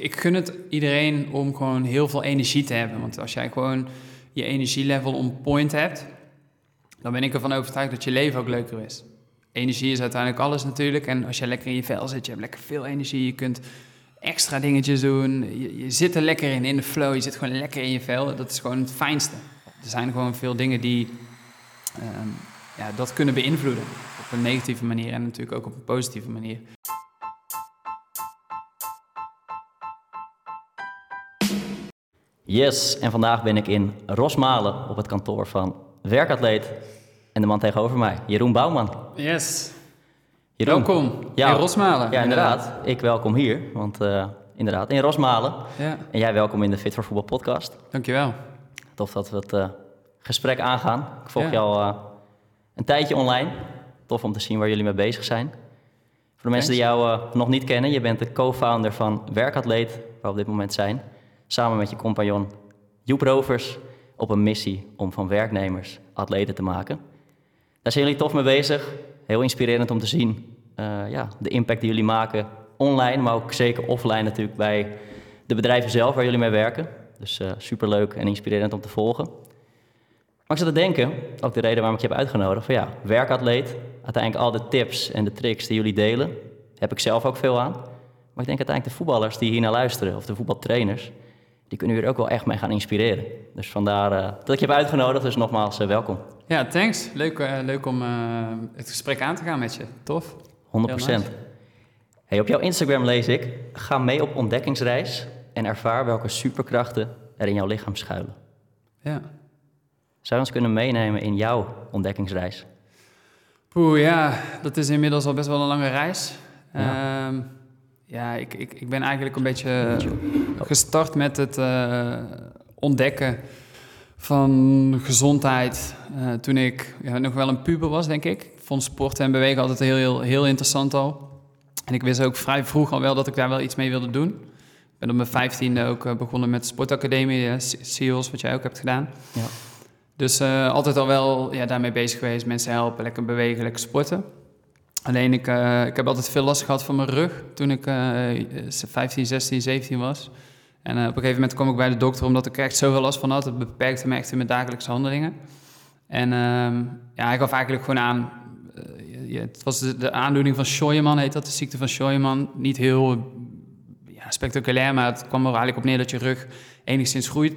Ik gun het iedereen om gewoon heel veel energie te hebben. Want als jij gewoon je energielevel on point hebt, dan ben ik ervan overtuigd dat je leven ook leuker is. Energie is uiteindelijk alles natuurlijk. En als je lekker in je vel zit, je hebt lekker veel energie. Je kunt extra dingetjes doen. Je, zit er lekker in, in de flow. Je zit gewoon lekker in je vel. Dat is gewoon het fijnste. Er zijn gewoon veel dingen die ehm, ja, dat kunnen beïnvloeden. Op een negatieve manier en natuurlijk ook op een positieve manier. Yes, en vandaag ben ik in Rosmalen op het kantoor van Werkatleet. En de man tegenover mij, Jeroen Bouwman. Yes. Jeroen, Welkom in Rosmalen. Ja, inderdaad. Ik welkom hier, want uh, inderdaad, in Rosmalen. Ja. En jij welkom in de Fit voor Voetbal podcast. Dankjewel. Tof dat we het uh, gesprek aangaan. Ik volg Ja. al uh, een tijdje online. Tof om te zien waar jullie mee bezig zijn. Voor de mensen die jou nog niet kennen, je bent de co-founder van Werkatleet, waar we op dit moment zijn. Samen met je compagnon Joep Rovers op een missie om van werknemers atleten te maken. Daar zijn jullie tof mee bezig. Heel inspirerend om te zien uh, ja, de impact die jullie maken online, maar ook zeker offline natuurlijk bij de bedrijven zelf waar jullie mee werken. Dus uh, superleuk en inspirerend om te volgen. Maar ik zat te denken, ook de reden waarom ik je heb uitgenodigd, van ja, werkatleet, uiteindelijk al de tips en de tricks die jullie delen, heb ik zelf ook veel aan. Maar ik denk uiteindelijk de voetballers die hier naar luisteren, of de voetbaltrainers, die kunnen hier ook wel echt mee gaan inspireren. Dus vandaar uh, dat ik je heb uitgenodigd, dus nogmaals uh, welkom. Ja, thanks. Leuk, uh, leuk om het gesprek aan te gaan met je. Tof. 100 procent. Hey, op jouw Instagram lees ik, ga mee op ontdekkingsreis en ervaar welke superkrachten er in jouw lichaam schuilen. Ja. Zou je ons kunnen meenemen in jouw ontdekkingsreis? Poeh, ja, dat is inmiddels al best wel een lange reis. Ja, um, ja ik, ik, ik ben eigenlijk een beetje gestart met het uh, ontdekken van gezondheid uh, toen ik ja, nog wel een puber was, denk ik. Ik vond sporten en bewegen altijd heel, heel, heel interessant al. En ik wist ook vrij vroeg al wel dat ik daar wel iets mee wilde doen. Ik ben op mijn vijftiende ook begonnen met sportacademie, SEALS, wat jij ook hebt gedaan. Ja. Dus uh, altijd al wel ja, daarmee bezig geweest. Mensen helpen, lekker bewegen, lekker sporten. Alleen ik, uh, ik heb altijd veel last gehad van mijn rug toen ik uh, 15, 16, 17 was. En uh, op een gegeven moment kwam ik bij de dokter omdat ik er echt zoveel last van had. Het beperkte me echt in mijn dagelijkse handelingen. En uh, ja, hij gaf eigenlijk gewoon aan... Ja, het was de, de, aandoening van Scheuermann, heet dat, de ziekte van Scheuermann. Niet heel ja, spectaculair, maar het kwam er eigenlijk op neer dat je rug enigszins groeit,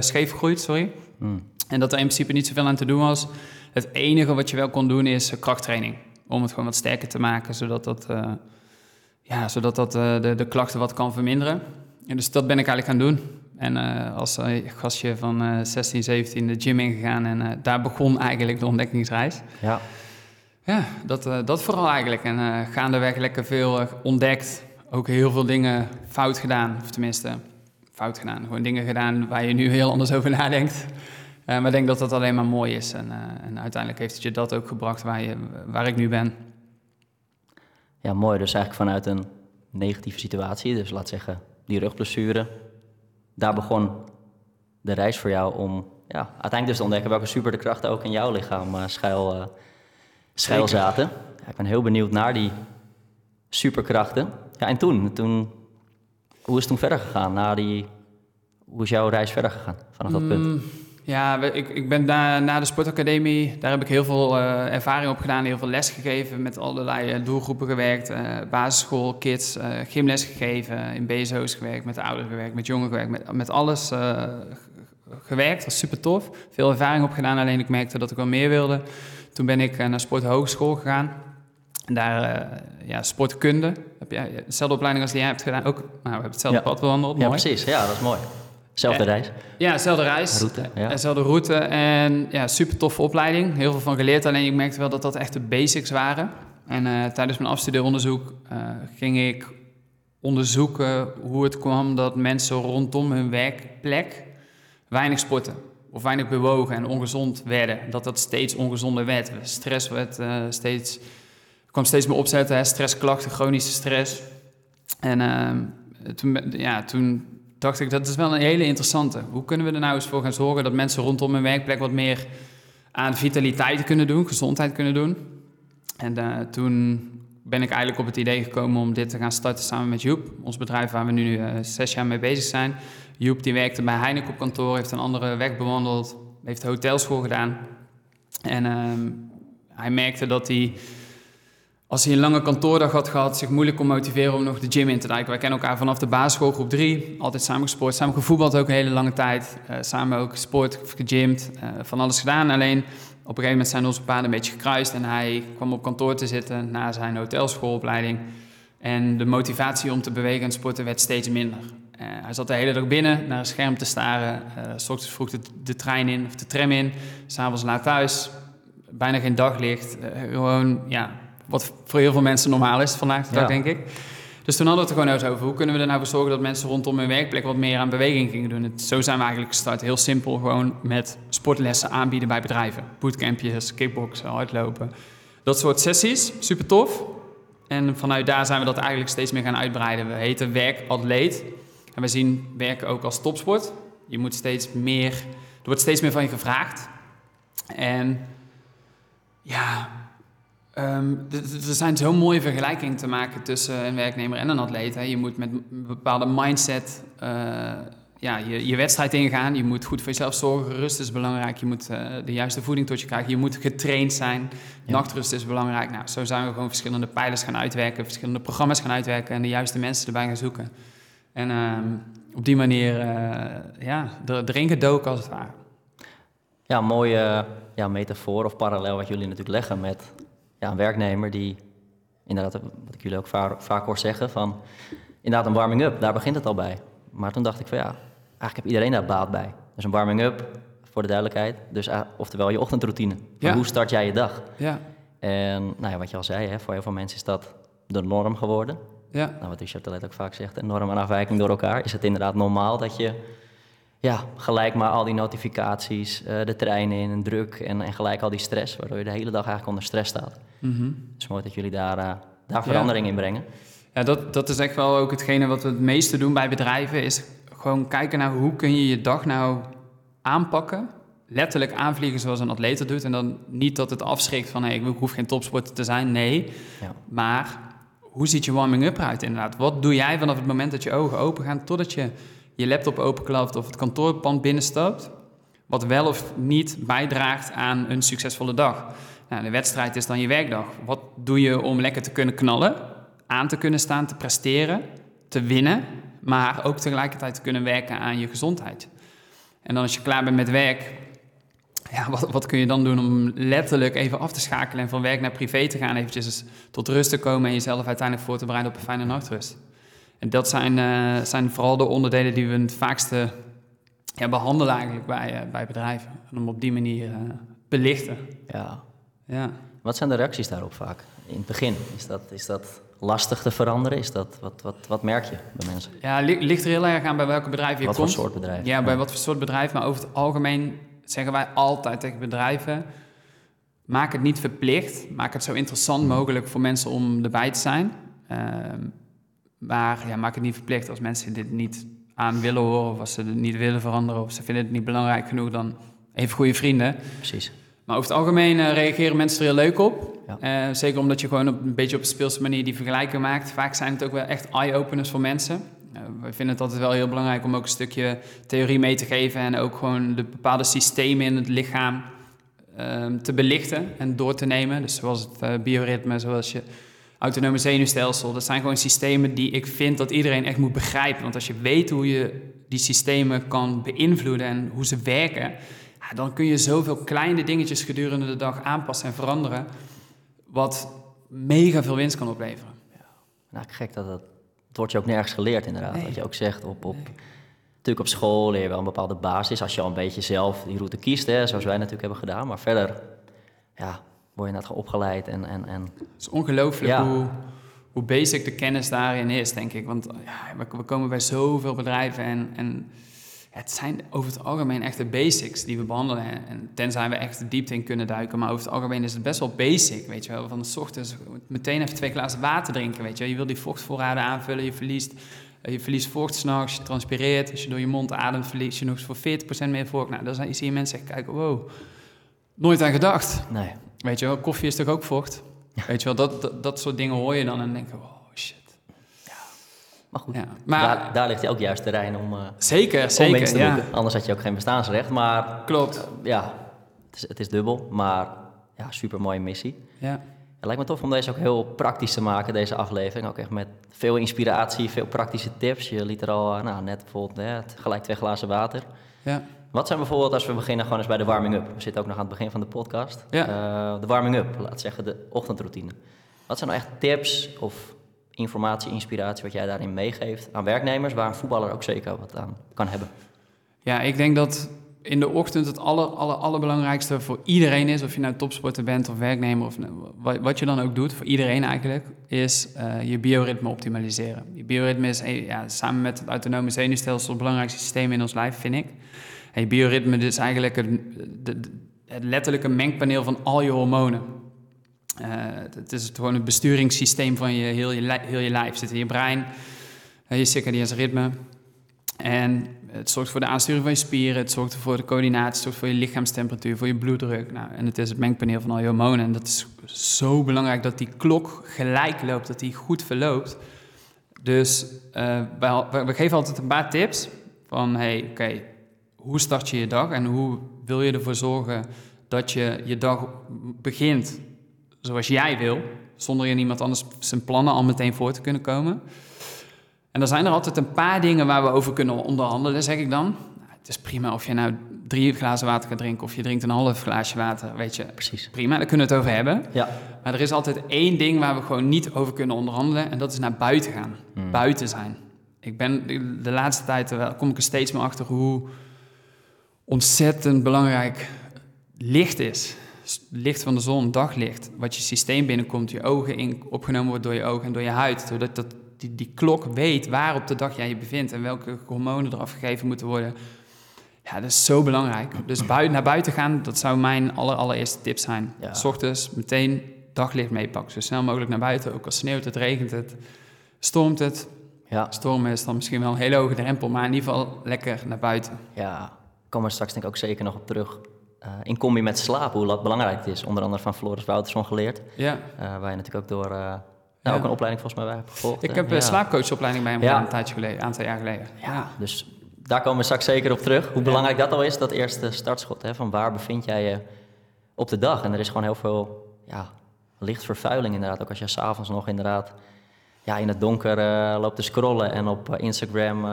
scheef groeit. Sorry. Mm. En dat er in principe niet zoveel aan te doen was. Het enige wat je wel kon doen is krachttraining. Om het gewoon wat sterker te maken, zodat dat, uh, ja, zodat dat uh, de, de klachten wat kan verminderen. En dus dat ben ik eigenlijk gaan doen. En uh, als gastje van 16, 17 de gym ingegaan en daar begon eigenlijk de ontdekkingsreis. Ja, ja dat, dat vooral eigenlijk. En gaandeweg lekker veel ontdekt. Ook heel veel dingen fout gedaan, of tenminste fout gedaan. Gewoon dingen gedaan waar je nu heel anders over nadenkt. Uh, maar ik denk dat dat alleen maar mooi is. En, uh, en, uiteindelijk heeft het je dat ook gebracht waar, je, waar ik nu ben. Ja, mooi. Dus eigenlijk vanuit een negatieve situatie, dus laat zeggen die rugblessure. Daar begon de reis voor jou om ja, uiteindelijk dus te ontdekken welke super de krachten ook in jouw lichaam uh, schuil, schuil zaten. Ja, ik ben heel benieuwd naar die superkrachten. Ja, en toen, toen, hoe is het toen verder gegaan? Na die, hoe is jouw reis verder gegaan vanaf dat mm. punt? Ja, ik, ik ben na, na de sportacademie, daar heb ik heel veel uh, ervaring op gedaan, heel veel les gegeven, met allerlei uh, doelgroepen gewerkt, uh, basisschool, kids, gymles gegeven, in BSO's gewerkt, met de ouderen gewerkt, met jongeren gewerkt, met, met alles gewerkt. Dat was super tof. Veel ervaring op gedaan, alleen ik merkte dat ik wel meer wilde. Toen ben ik naar sporthogeschool gegaan. En daar, ja, sportkunde. Heb je dezelfde opleiding als die jij hebt gedaan? Ook, nou, we hebben hetzelfde ja. pad bewandeld. Ja, mooi. precies. Ja, dat is mooi. Zelfde en, reis. Ja, dezelfde reis. Route, ja. Dezelfde route. En ja, super toffe opleiding. Heel veel van geleerd. Alleen ik merkte wel dat dat echt de basics waren. En uh, tijdens mijn afstudeeronderzoek uh, ging ik onderzoeken hoe het kwam dat mensen rondom hun werkplek weinig sporten. Of weinig bewogen en ongezond werden. Dat dat steeds ongezonder werd. Stress werd uh, steeds, kwam steeds meer opzetten. Hè? Stressklachten, chronische stress. En toen, ja, toen dacht ik, dat is wel een hele interessante. Hoe kunnen we er nou eens voor gaan zorgen dat mensen rondom hun werkplek wat meer aan vitaliteit kunnen doen, gezondheid kunnen doen? En uh, toen ben ik eigenlijk op het idee gekomen om dit te gaan starten samen met Joep. Ons bedrijf waar we nu uh, zes jaar mee bezig zijn. Joep die werkte bij Heineken op kantoor, heeft een andere weg bewandeld, heeft hotelschool gedaan. En ehm, hij merkte dat hij, als hij een lange kantoordag had gehad, zich moeilijk kon motiveren om nog de gym in te duiken. Wij kennen elkaar vanaf de basisschool, groep 3, altijd samen gesport, samen gevoetbald ook een hele lange tijd. Uh, samen ook sport, gegymd, uh, van alles gedaan. Alleen op een gegeven moment zijn onze paden een beetje gekruist en hij kwam op kantoor te zitten na zijn hotelschoolopleiding. En de motivatie om te bewegen en sporten werd steeds minder. Uh, hij zat de hele dag binnen naar een scherm te staren. S ochtends vroeg de, de, trein in of de tram in. S'avonds laat thuis. Bijna geen daglicht. Gewoon, ja, wat voor heel veel mensen normaal is vandaag de dag, denk ik. Dus toen hadden we het er gewoon over. Hoe kunnen we er nou voor zorgen dat mensen rondom hun werkplek wat meer aan beweging gingen doen? Het, zo zijn we eigenlijk gestart. Heel simpel, gewoon met sportlessen aanbieden bij bedrijven. Bootcampjes, kickboksen, hardlopen. Dat soort sessies, super tof. En vanuit daar zijn we dat eigenlijk steeds meer gaan uitbreiden. We heten werkatleet. En we zien werken ook als topsport. Je moet steeds meer, er wordt steeds meer van je gevraagd. En ja, um, er zijn zo'n mooie vergelijkingen te maken tussen een werknemer en een atleet. Hè. Je moet met een bepaalde mindset uh, ja, je, je wedstrijd ingaan. Je moet goed voor jezelf zorgen. Rust is belangrijk. Je moet uh, de juiste voeding tot je krijgen. Je moet getraind zijn. Ja. Nachtrust is belangrijk. Nou, zo zijn we gewoon verschillende pijlers gaan uitwerken. Verschillende programma's gaan uitwerken. En de juiste mensen erbij gaan zoeken. En uh, op die manier uh, ja, er, erin gedoken als het ware. Ja, mooie ja, metafoor of parallel wat jullie natuurlijk leggen met ja, een werknemer die, inderdaad, wat ik jullie ook vaak, vaak hoor zeggen, van inderdaad een warming-up, daar begint het al bij. Maar toen dacht ik van ja, eigenlijk heb iedereen daar baat bij. Dus een warming-up, voor de duidelijkheid, dus uh, oftewel je ochtendroutine. Ja. Hoe start jij je dag? Ja. En nou ja, wat je al zei, hè, voor heel veel mensen is dat de norm geworden. Ja. Nou, wat Richard Telet ook vaak zegt, een norm en afwijking door elkaar. Is het inderdaad normaal dat je ja, gelijk maar al die notificaties, uh, de treinen in, en druk en, en gelijk al die stress, waardoor je de hele dag eigenlijk onder stress staat. Mm -hmm. Het is mooi dat jullie daar, uh, daar verandering ja. in brengen. Ja, dat, dat is echt wel ook hetgene wat we het meeste doen bij bedrijven, is gewoon kijken naar hoe kun je je dag nou aanpakken. Letterlijk aanvliegen zoals een atleet dat doet. En dan niet dat het afschrikt van hey, ik hoef geen topsporter te zijn. Nee, ja. maar hoe ziet je warming-up eruit inderdaad? Wat doe jij vanaf het moment dat je ogen open gaan totdat je je laptop openklapt of het kantoorpand binnenstapt? Wat wel of niet bijdraagt aan een succesvolle dag. Nou, de wedstrijd is dan je werkdag. Wat doe je om lekker te kunnen knallen, aan te kunnen staan, te presteren, te winnen, maar ook tegelijkertijd te kunnen werken aan je gezondheid? En dan als je klaar bent met werk, ja, wat, wat, kun je dan doen om letterlijk even af te schakelen en van werk naar privé te gaan, eventjes tot rust te komen en jezelf uiteindelijk voor te bereiden op een fijne nachtrust. En dat zijn, uh, zijn vooral de onderdelen die we het vaakste ja, behandelen eigenlijk bij, uh, bij bedrijven. En om op die manier uh, belichten. Ja. Ja. Wat zijn de reacties daarop vaak? In het begin, is dat, is dat lastig te veranderen? Is dat, wat, wat, wat merk je bij mensen? Ja, ligt er heel erg aan bij welke bedrijf je wat komt. Wat voor soort bedrijf? Ja, bij ja. wat voor soort bedrijf. Maar over het algemeen zeggen wij altijd tegen bedrijven: maak het niet verplicht, maak het zo interessant mogelijk voor mensen om erbij te zijn. Uh, maar ja, maak het niet verplicht als mensen dit niet aan willen horen, of als ze het niet willen veranderen, of ze vinden het niet belangrijk genoeg, dan even goede vrienden. Precies. Maar over het algemeen uh, reageren mensen er heel leuk op. Ja. Uh, zeker omdat je gewoon op, een beetje op een speelse manier die vergelijking maakt. Vaak zijn het ook wel echt eye-openers voor mensen. Uh, we vinden het altijd wel heel belangrijk om ook een stukje theorie mee te geven en ook gewoon de bepaalde systemen in het lichaam ehm, te belichten en door te nemen. Dus zoals het bioritme, zoals je autonome zenuwstelsel. Dat zijn gewoon systemen die ik vind dat iedereen echt moet begrijpen. Want als je weet hoe je die systemen kan beïnvloeden en hoe ze werken, dan kun je zoveel kleine dingetjes gedurende de dag aanpassen en veranderen, wat mega veel winst kan opleveren. Ja. Nou, gek dat dat. Het wordt je ook nergens geleerd, inderdaad. Nee. Wat je ook zegt op. op nee. Natuurlijk op school leer je wel een bepaalde basis. Als je al een beetje zelf die route kiest, hè, zoals wij natuurlijk hebben gedaan. Maar verder, ja, word je net opgeleid. En, en, en... Het is ongelooflijk ja. hoe, hoe basic de kennis daarin is, denk ik. Want ja, we, we, komen bij zoveel bedrijven en, en het zijn over het algemeen echt de basics die we behandelen. En tenzij we echt de diepte in kunnen duiken, maar over het algemeen is het best wel basic, weet je wel. Van de ochtends meteen even twee glazen water drinken, weet je wel. Je wil die vochtvoorraden aanvullen, je verliest... Je verliest vocht s'nachts, je transpireert. Als je door je mond ademt, verlies je nog eens voor 40% meer vocht. Nou, dan zie je mensen echt kijken, wow, nooit aan gedacht. Nee. Weet je wel, koffie is toch ook vocht? Weet je wel, dat, dat, dat soort dingen hoor je dan en denk je, oh shit. Maar goed, Ja, maar daar, daar ligt ook juist terrein om, eh zeker, om zeker. te ja. Anders had je ook geen bestaansrecht. Maar Klopt. ja, het is, het is dubbel. Maar ja, super mooie missie. Ja. Het lijkt me tof om deze ook heel praktisch te maken, deze aflevering. Ook echt met veel inspiratie, veel praktische tips. Je liet er al, eh, nou, net bijvoorbeeld hè, gelijk twee glazen water. Ja. Wat zijn bijvoorbeeld, als we beginnen gewoon eens bij de warming-up. We zitten ook nog aan het begin van de podcast. Ja. Eh, de warming-up, laat zeggen de ochtendroutine. Wat zijn nou echt tips of informatie, inspiratie wat jij daarin meegeeft aan werknemers... waar een voetballer ook zeker wat aan kan hebben? Ja, ik denk dat in de ochtend het aller, aller, allerbelangrijkste voor iedereen is, of je nou topsporter bent of werknemer of nou, wat, je dan ook doet, voor iedereen eigenlijk, is eh, je bioritme optimaliseren. Je bioritme is ja, samen met het autonome zenuwstelsel het belangrijkste systeem in ons lijf, vind ik. En je bioritme is eigenlijk het letterlijke mengpaneel van al je hormonen. Eh, het- is het gewoon het besturingssysteem van je, heel, je, heel je lijf. Zit in je brein, eh, je circadiaans ritme. En het zorgt voor de aansturing van je spieren, het zorgt voor de coördinatie, het zorgt voor je lichaamstemperatuur, voor je bloeddruk. Nou, en het is het mengpaneel van al je hormonen. En dat is zo belangrijk dat die klok gelijk loopt, dat die goed verloopt. Dus eh, we geven altijd een paar tips van, hey, oké, hoe start je je dag en hoe wil je ervoor zorgen dat je je dag begint zoals jij wil, zonder in iemand anders zijn plannen al meteen voor te kunnen komen. En dan zijn er altijd een paar dingen waar we over kunnen onderhandelen, zeg ik dan. Nou, het is prima of je nou drie glazen water gaat drinken of je drinkt een half glaasje water, weet je. Precies. Prima, daar kunnen we het over hebben. Ja, Maar er is altijd één ding waar we gewoon niet over kunnen onderhandelen en dat is naar buiten gaan. Hmm. Buiten zijn. Ik ben de- laatste tijd, wel- kom ik er steeds meer achter hoe ontzettend belangrijk licht is. Licht van de zon, daglicht, wat je systeem binnenkomt, je ogen in, opgenomen wordt door je ogen en door je huid. Zodat dat, die, die klok weet waar op de dag jij je bevindt en welke hormonen er afgegeven moeten worden. Ja, dat is zo belangrijk. Dus buiten, naar buiten gaan, dat zou mijn aller, allereerste tip zijn. Ja. S ochtends meteen daglicht meepakken. Zo snel mogelijk naar buiten, ook al sneeuwt het, regent het, stormt het. ja, Stormen is dan misschien wel een hele hoge drempel, maar in ieder geval lekker naar buiten. ja. Komen we straks denk ik ook zeker nog op terug. Eh, in combi met slapen, hoe belangrijk het is. Onder andere van Floris Wouterson geleerd. Ja, eh, waar je natuurlijk ook door... eh, nou, Ja. ook een opleiding volgens mij bij hebt gevolgd. ik heb een Ja. slaapcoachopleiding bij hem Ja. een tijdje geleden, een aantal jaar geleden. Ja, dus daar komen we straks zeker op terug. Hoe belangrijk dat al is, dat eerste startschot. Hè, van waar bevind jij je op de dag? En er is gewoon heel veel ja, lichtvervuiling inderdaad. Ook als je s'avonds nog inderdaad ja, in het donker loopt te scrollen en op Instagram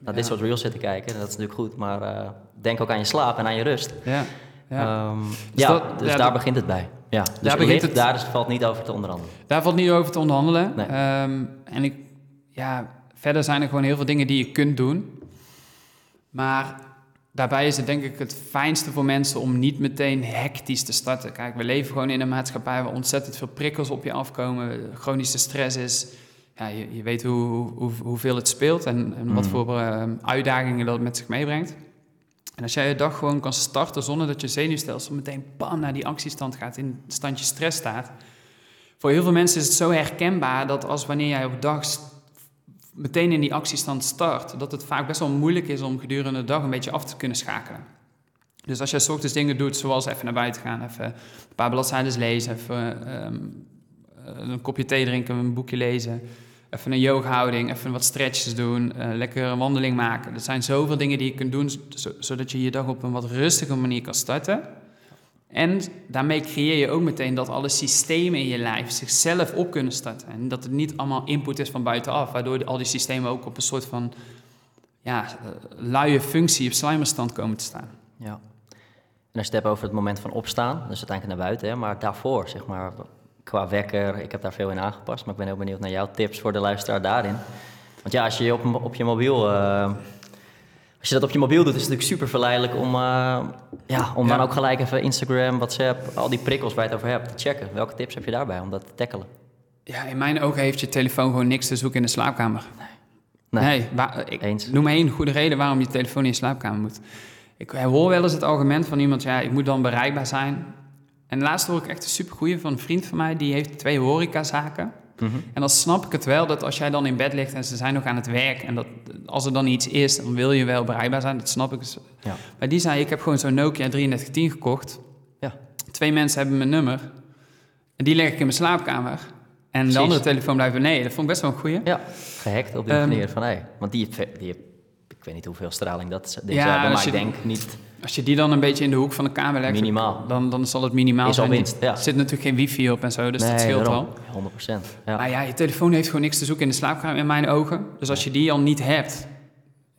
naar dit soort reels zit te kijken. Dat is natuurlijk goed, maar eh, denk ook aan je slaap en aan je rust. Ja, ja. Ehm, Dus ja, dat- dus ja, daar dat- begint het bij. Ja, dus Daar begint het- daar is, valt niet over te onderhandelen. Daar valt niet over te onderhandelen. Nee. Ehm, en ik, ja, verder zijn er gewoon heel veel dingen die je kunt doen. Maar daarbij is het denk ik het fijnste voor mensen om niet meteen hectisch te starten. Kijk, we leven gewoon in een maatschappij waar ontzettend veel prikkels op je afkomen. Chronische stress is, ja, je, je weet hoe, hoe, hoeveel het speelt en, en wat Mm. voor ehm, uitdagingen dat met zich meebrengt. En als jij je dag gewoon kan starten zonder dat je zenuwstelsel meteen bam naar die actiestand gaat, in het standje stress staat. Voor heel veel mensen is het zo herkenbaar dat als wanneer jij op dag meteen in die actiestand start, dat het vaak best wel moeilijk is om gedurende de dag een beetje af te kunnen schakelen. Dus als jij ochtends dingen doet, zoals even naar buiten gaan, even een paar bladzijden lezen, even ehm, een kopje thee drinken, een boekje lezen, even een yoga-houding, even wat stretches doen, eh, lekker een wandeling maken. Er zijn zoveel dingen die je kunt doen, zo- zodat je je dag op een wat rustige manier kan starten. En daarmee creëer je ook meteen dat alle systemen in je lijf zichzelf op kunnen starten. En dat het niet allemaal input is van buitenaf, waardoor al die systemen ook op een soort van ja, eh, luie functie of slimerstand komen te staan. Ja. En het hebt over het moment van opstaan, dus uiteindelijk naar buiten, hè, maar daarvoor, zeg maar, qua wekker, ik heb daar veel in aangepast, maar ik ben heel benieuwd naar jouw tips voor de luisteraar daarin. Want ja, als je op, op je mobiel, eh, als je dat op je mobiel doet, is het natuurlijk super verleidelijk om, eh, ja, om dan ook gelijk even Instagram, WhatsApp, al die prikkels waar je het over hebt, te checken. Welke tips heb je daarbij om dat te tackelen? Ja, in mijn ogen heeft je telefoon gewoon niks te zoeken in de slaapkamer. Nee, wa- ik Eens. noem één goede reden waarom je telefoon in je slaapkamer moet. Ik hoor wel eens het argument van iemand, ja, ik moet dan bereikbaar zijn. En laatst hoor ik echt een supergoeie van een vriend van mij, die heeft twee horecazaken. Mhm. En dan snap ik het wel dat als jij dan in bed ligt en ze zijn nog aan het werk... en dat als er dan iets is, dan wil je wel bereikbaar zijn. Dat snap ik. Dus- Ja. Maar die zei, ik heb gewoon zo'n Nokia 3310 gekocht. Ja. Twee mensen hebben mijn nummer. En die leg ik in mijn slaapkamer. En Precies. de andere telefoon blijft beneden. Dat vond ik best wel een goeie. Ja, gehackt op die Ehm, manier van, hé, want die, heeft- die ik weet niet hoeveel straling dat dit Ja, maar ik denk niet Als je die dan een beetje in de hoek van de kamer legt, minimaal. dan, dan zal het minimaal Is al zijn. winst, ja. Er zit natuurlijk geen wifi op en zo, dus dat scheelt daarom. wel. 100 procent. Ja. Maar ja, je telefoon heeft gewoon niks te zoeken in de slaapkamer in mijn ogen. Dus als je die al niet hebt,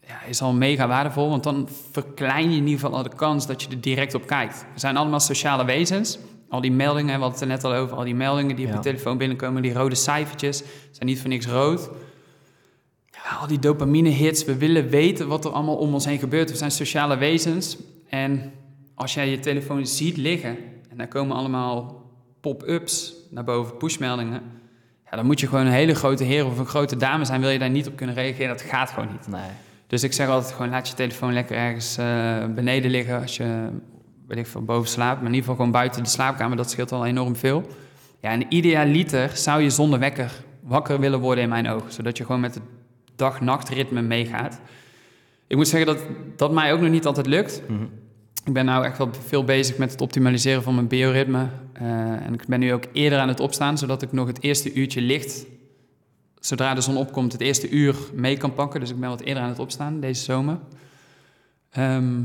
ja, is al mega waardevol. Want dan verklein je in ieder geval al de kans dat je er direct op kijkt. We zijn allemaal sociale wezens. Al die meldingen, we hadden het er net al over, al die meldingen die op je telefoon binnenkomen, die rode cijfertjes, zijn niet voor niks rood. Ja, al die dopamine hits, we willen weten wat er allemaal om ons heen gebeurt. We zijn sociale wezens. En als jij je telefoon ziet liggen en daar komen allemaal pop-ups naar boven, pushmeldingen. Ja, dan moet je gewoon een hele grote heer of een grote dame zijn. Wil je daar niet op kunnen reageren? Dat gaat gewoon niet. Nee. Dus ik zeg altijd gewoon laat je telefoon lekker ergens eh, beneden liggen als je weet ik veel, boven slaapt. Maar in ieder geval gewoon buiten de slaapkamer. Dat scheelt al enorm veel. Ja, en idealiter zou je zonder wekker wakker willen worden in mijn ogen. Zodat je gewoon met het dag-nachtritme meegaat. Ik moet zeggen dat dat mij ook nog niet altijd lukt. Mhm. Ik ben nou echt wel veel bezig met het optimaliseren van mijn bioritme. Eh, en ik ben nu ook eerder aan het opstaan, zodat ik nog het eerste uurtje licht, zodra de zon opkomt, het eerste uur mee kan pakken. Dus ik ben wat eerder aan het opstaan deze zomer. Ehm,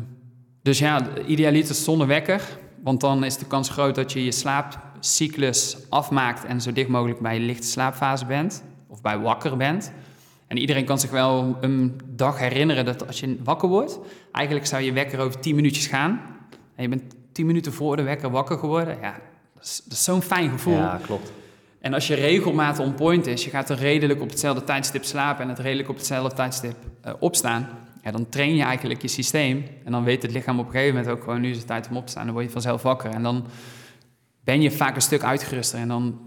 dus ja, idealiter zonder wekker. Want dan is de kans groot dat je je slaapcyclus afmaakt en zo dicht mogelijk bij je lichte slaapfase bent. Of bij wakker bent. En iedereen kan zich wel een dag herinneren dat als je wakker wordt, eigenlijk zou je wekker over 10 minuutjes gaan. En je bent 10 minuten voor de wekker wakker geworden. Ja, dat is, zo'n fijn gevoel. Ja, klopt. En als je regelmaat on point is, je gaat er redelijk op hetzelfde tijdstip slapen en het redelijk op hetzelfde tijdstip eh, opstaan, ja, dan train je eigenlijk je systeem. En dan weet het lichaam op een gegeven moment ook gewoon, nu is het tijd om op te staan. Dan word je vanzelf wakker. En dan ben je vaak een stuk uitgeruster. En dan,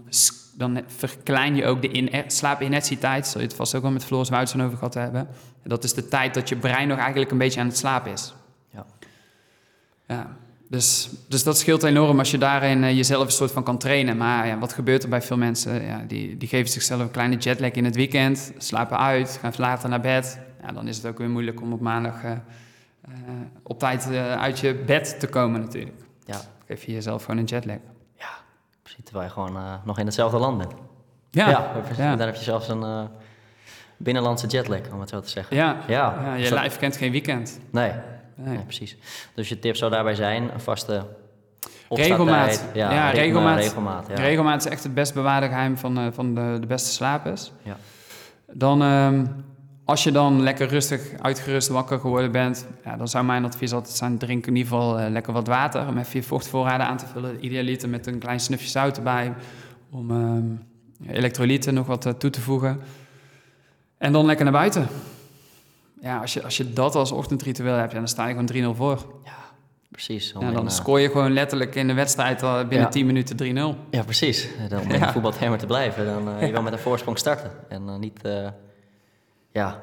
dan verklein je ook de in slaapinertietijd. Zul je het vast ook wel met Floris Woutsen over gehad hebben. En dat is de tijd dat je brein nog eigenlijk een beetje aan het slapen is. Ja. Ja, dus, dus dat scheelt enorm als je daarin eh, jezelf een soort van kan trainen. Maar ja, wat gebeurt er bij veel mensen? Ja, die, die geven zichzelf een kleine jetlag in het weekend, slapen uit, gaan later naar bed. Ja, dan is het ook weer moeilijk om op maandag eh, eh, op tijd eh, uit je bed te komen natuurlijk. Ja. Dan geef je jezelf gewoon een jetlag. Terwijl je gewoon eh, nog in hetzelfde land bent. Ja, ja. Daar heb je zelfs een eh, binnenlandse jetlag, om het zo te zeggen. ja. Ja, je dat- lijf kent geen weekend. Nee, Nee. nee, precies. Dus je tips zou daarbij zijn, een vaste. Regelmaat. Ja, Ja, ritme, regelmaat. regelmaat ja. Regelmaat is echt het best bewaarde geheim van, eh, van de, de beste slapers. Ja. Dan, ehm, als je dan lekker rustig, uitgerust wakker geworden bent, ja, dan zou mijn advies altijd zijn: drink in ieder geval eh, lekker wat water om even je vochtvoorraden aan te vullen. Idealiter met een klein snufje zout erbij, om ehm, elektrolyten nog wat eh, toe te voegen. En dan lekker naar buiten. Ja, als je, als je dat als ochtendritueel hebt, ja, dan sta je gewoon 3-0 voor. Precies. Ja, in, dan eh, scoor je gewoon letterlijk in de wedstrijd binnen Ja. 10 minuten 3-0. Ja, precies. Dan om in Ja. voetbaltermen te blijven. Dan je wil met een voorsprong starten. En niet ja,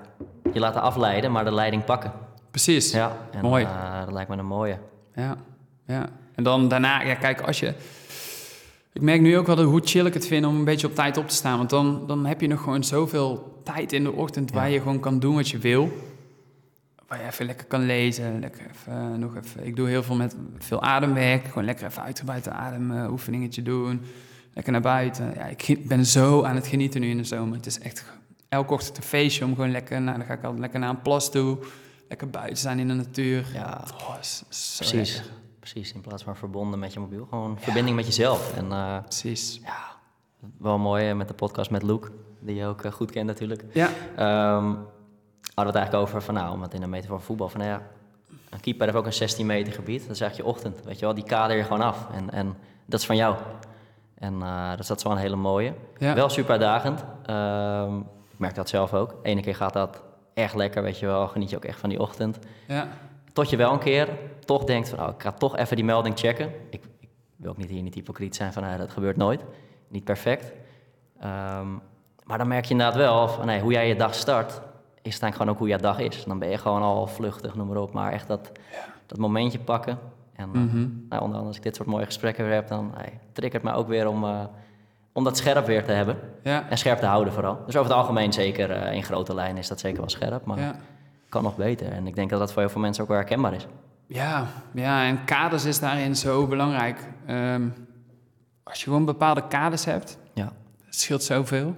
je laten afleiden, maar de leiding pakken. Precies. Ja, en, Mooi. eh, dat lijkt me een mooie. Ja, ja. En dan daarna, ja, kijk, als je. Ik merk nu ook wel hoe chill ik het vind om een beetje op tijd op te staan. Want dan, dan heb je nog gewoon zoveel tijd in de ochtend waar je gewoon kan doen wat je wil. Waar je even lekker kan lezen. Lekker even, eh, nog even. Ik doe heel veel met veel ademwerk. Gewoon lekker even uitgebreid ademoefeningetje doen. Lekker naar buiten. Ja, ik ben zo aan het genieten nu in de zomer. Het is echt elke ochtend een feestje om gewoon lekker. Nou, dan ga ik altijd lekker naar een plas toe. Lekker buiten zijn in de natuur. Ja, Oh, is, is zo precies. lekker. Precies, in plaats van verbonden met je mobiel. Gewoon verbinding met jezelf. En eh, Precies. ja, wel mooi eh, met de podcast met Luke, die je ook eh, goed kent natuurlijk. Ja, Ehm hadden we het eigenlijk over van nou, om het in een meter van voetbal. Van nou ja, een keeper heeft ook een 16 meter gebied. Dat is eigenlijk je ochtend. Weet je wel, die kader je gewoon af. En, en dat is van jou. En dus dat is wel een hele mooie. ja. Wel super uitdagend. Ehm, ik merk dat zelf ook. Ene keer gaat dat echt lekker, weet je wel. Geniet je ook echt van die ochtend. ja. Tot je wel een keer toch denkt van, oh, ik ga toch even die melding checken. Ik, ik wil ook niet hier niet hypocriet zijn van, nou, dat gebeurt nooit. Niet perfect. Ehm, maar dan merk je inderdaad wel van, nee, hoe jij je dag start, is het eigenlijk gewoon ook hoe jouw dag is. Dan ben je gewoon al vluchtig, noem maar op. Maar echt dat, dat momentje pakken. En eh, Mhm. nou, onder andere als ik dit soort mooie gesprekken weer heb, dan hey, triggert me ook weer om, eh, om dat scherp weer te hebben. Ja, En scherp te houden vooral. Dus over het algemeen zeker, eh, in grote lijnen is dat zeker wel scherp. Maar ja. kan nog beter. En ik denk dat dat voor heel veel mensen ook wel herkenbaar is. Ja, ja, en kaders is daarin zo belangrijk. Ehm, als je gewoon bepaalde kaders hebt, Ja. scheelt zoveel.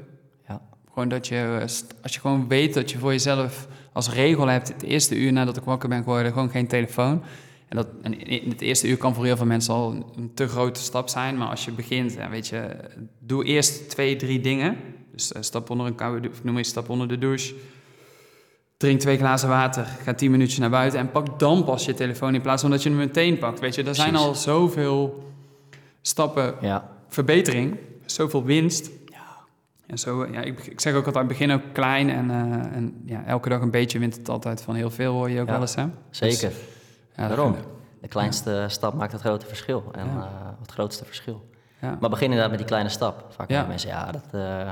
Ja. Gewoon dat je, als je gewoon weet dat je voor jezelf als regel hebt, het eerste uur nadat ik wakker ben geworden, gewoon geen telefoon. En, dat, en in het eerste uur kan voor heel veel mensen al een, te grote stap zijn. Maar als je begint, ja, weet je, doe eerst twee, drie dingen. Dus eh, stap onder een koude of noem eens stap onder de douche. Drink twee glazen water, ga tien minuutjes naar buiten en pak dan pas je telefoon in plaats van dat je hem meteen pakt. Weet je, er zijn al zoveel stappen Ja. verbetering, zoveel winst. En zo, ja, ik, ik zeg ook altijd, begin ook klein en, eh, en ja, elke dag een beetje wint het altijd van heel veel, hoor je ook Ja. wel eens, hè? Zeker. Ja, Daarom. De kleinste stap maakt het grote verschil. En Ja. eh, het grootste verschil. Ja. Maar begin inderdaad met die kleine stap. Vaak Ja. mensen, ja, dat eh,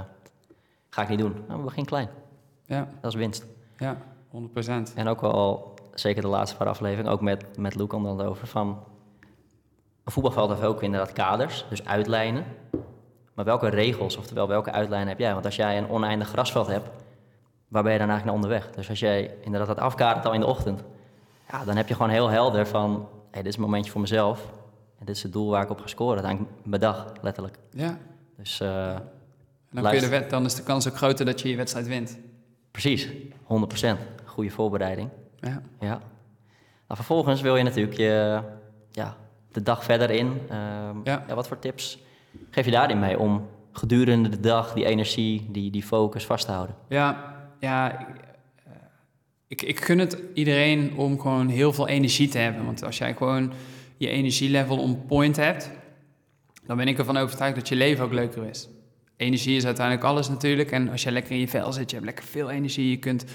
ga ik niet doen. Nou, maar begin klein. Ja, Dat is winst. ja, 100 procent. En ook al, zeker de laatste paar afleveringen, ook met, met Luc dan over van... Een voetbalveld heeft ook inderdaad kaders, dus uitlijnen. Maar welke regels, oftewel welke uitlijnen heb jij? Want als jij een oneindig grasveld hebt, waar ben je dan eigenlijk naar onderweg? Dus als jij inderdaad dat afkadert al in de ochtend, ja, dan heb je gewoon heel helder van... Hey, dit is een momentje voor mezelf. En dit is het doel waar ik op ga scoren. Eigenlijk mijn dag, letterlijk. Ja, Dus eh, en dan, kun je de wet, dan is de kans ook groter dat je je wedstrijd wint. precies, 100%. Goede voorbereiding. Ja, Ja. Nou, vervolgens wil je natuurlijk je, ja, de dag verder in. Ehm, Ja. ja, wat voor tips geef je daarin mee om gedurende de dag die energie, die, die focus vast te houden? ja, ja ik, ik, gun het iedereen om gewoon heel veel energie te hebben. Want als jij gewoon je energielevel on point hebt, dan ben ik ervan overtuigd dat je leven ook leuker is. Energie is uiteindelijk alles natuurlijk. En als je lekker in je vel zit, je hebt lekker veel energie. Je kunt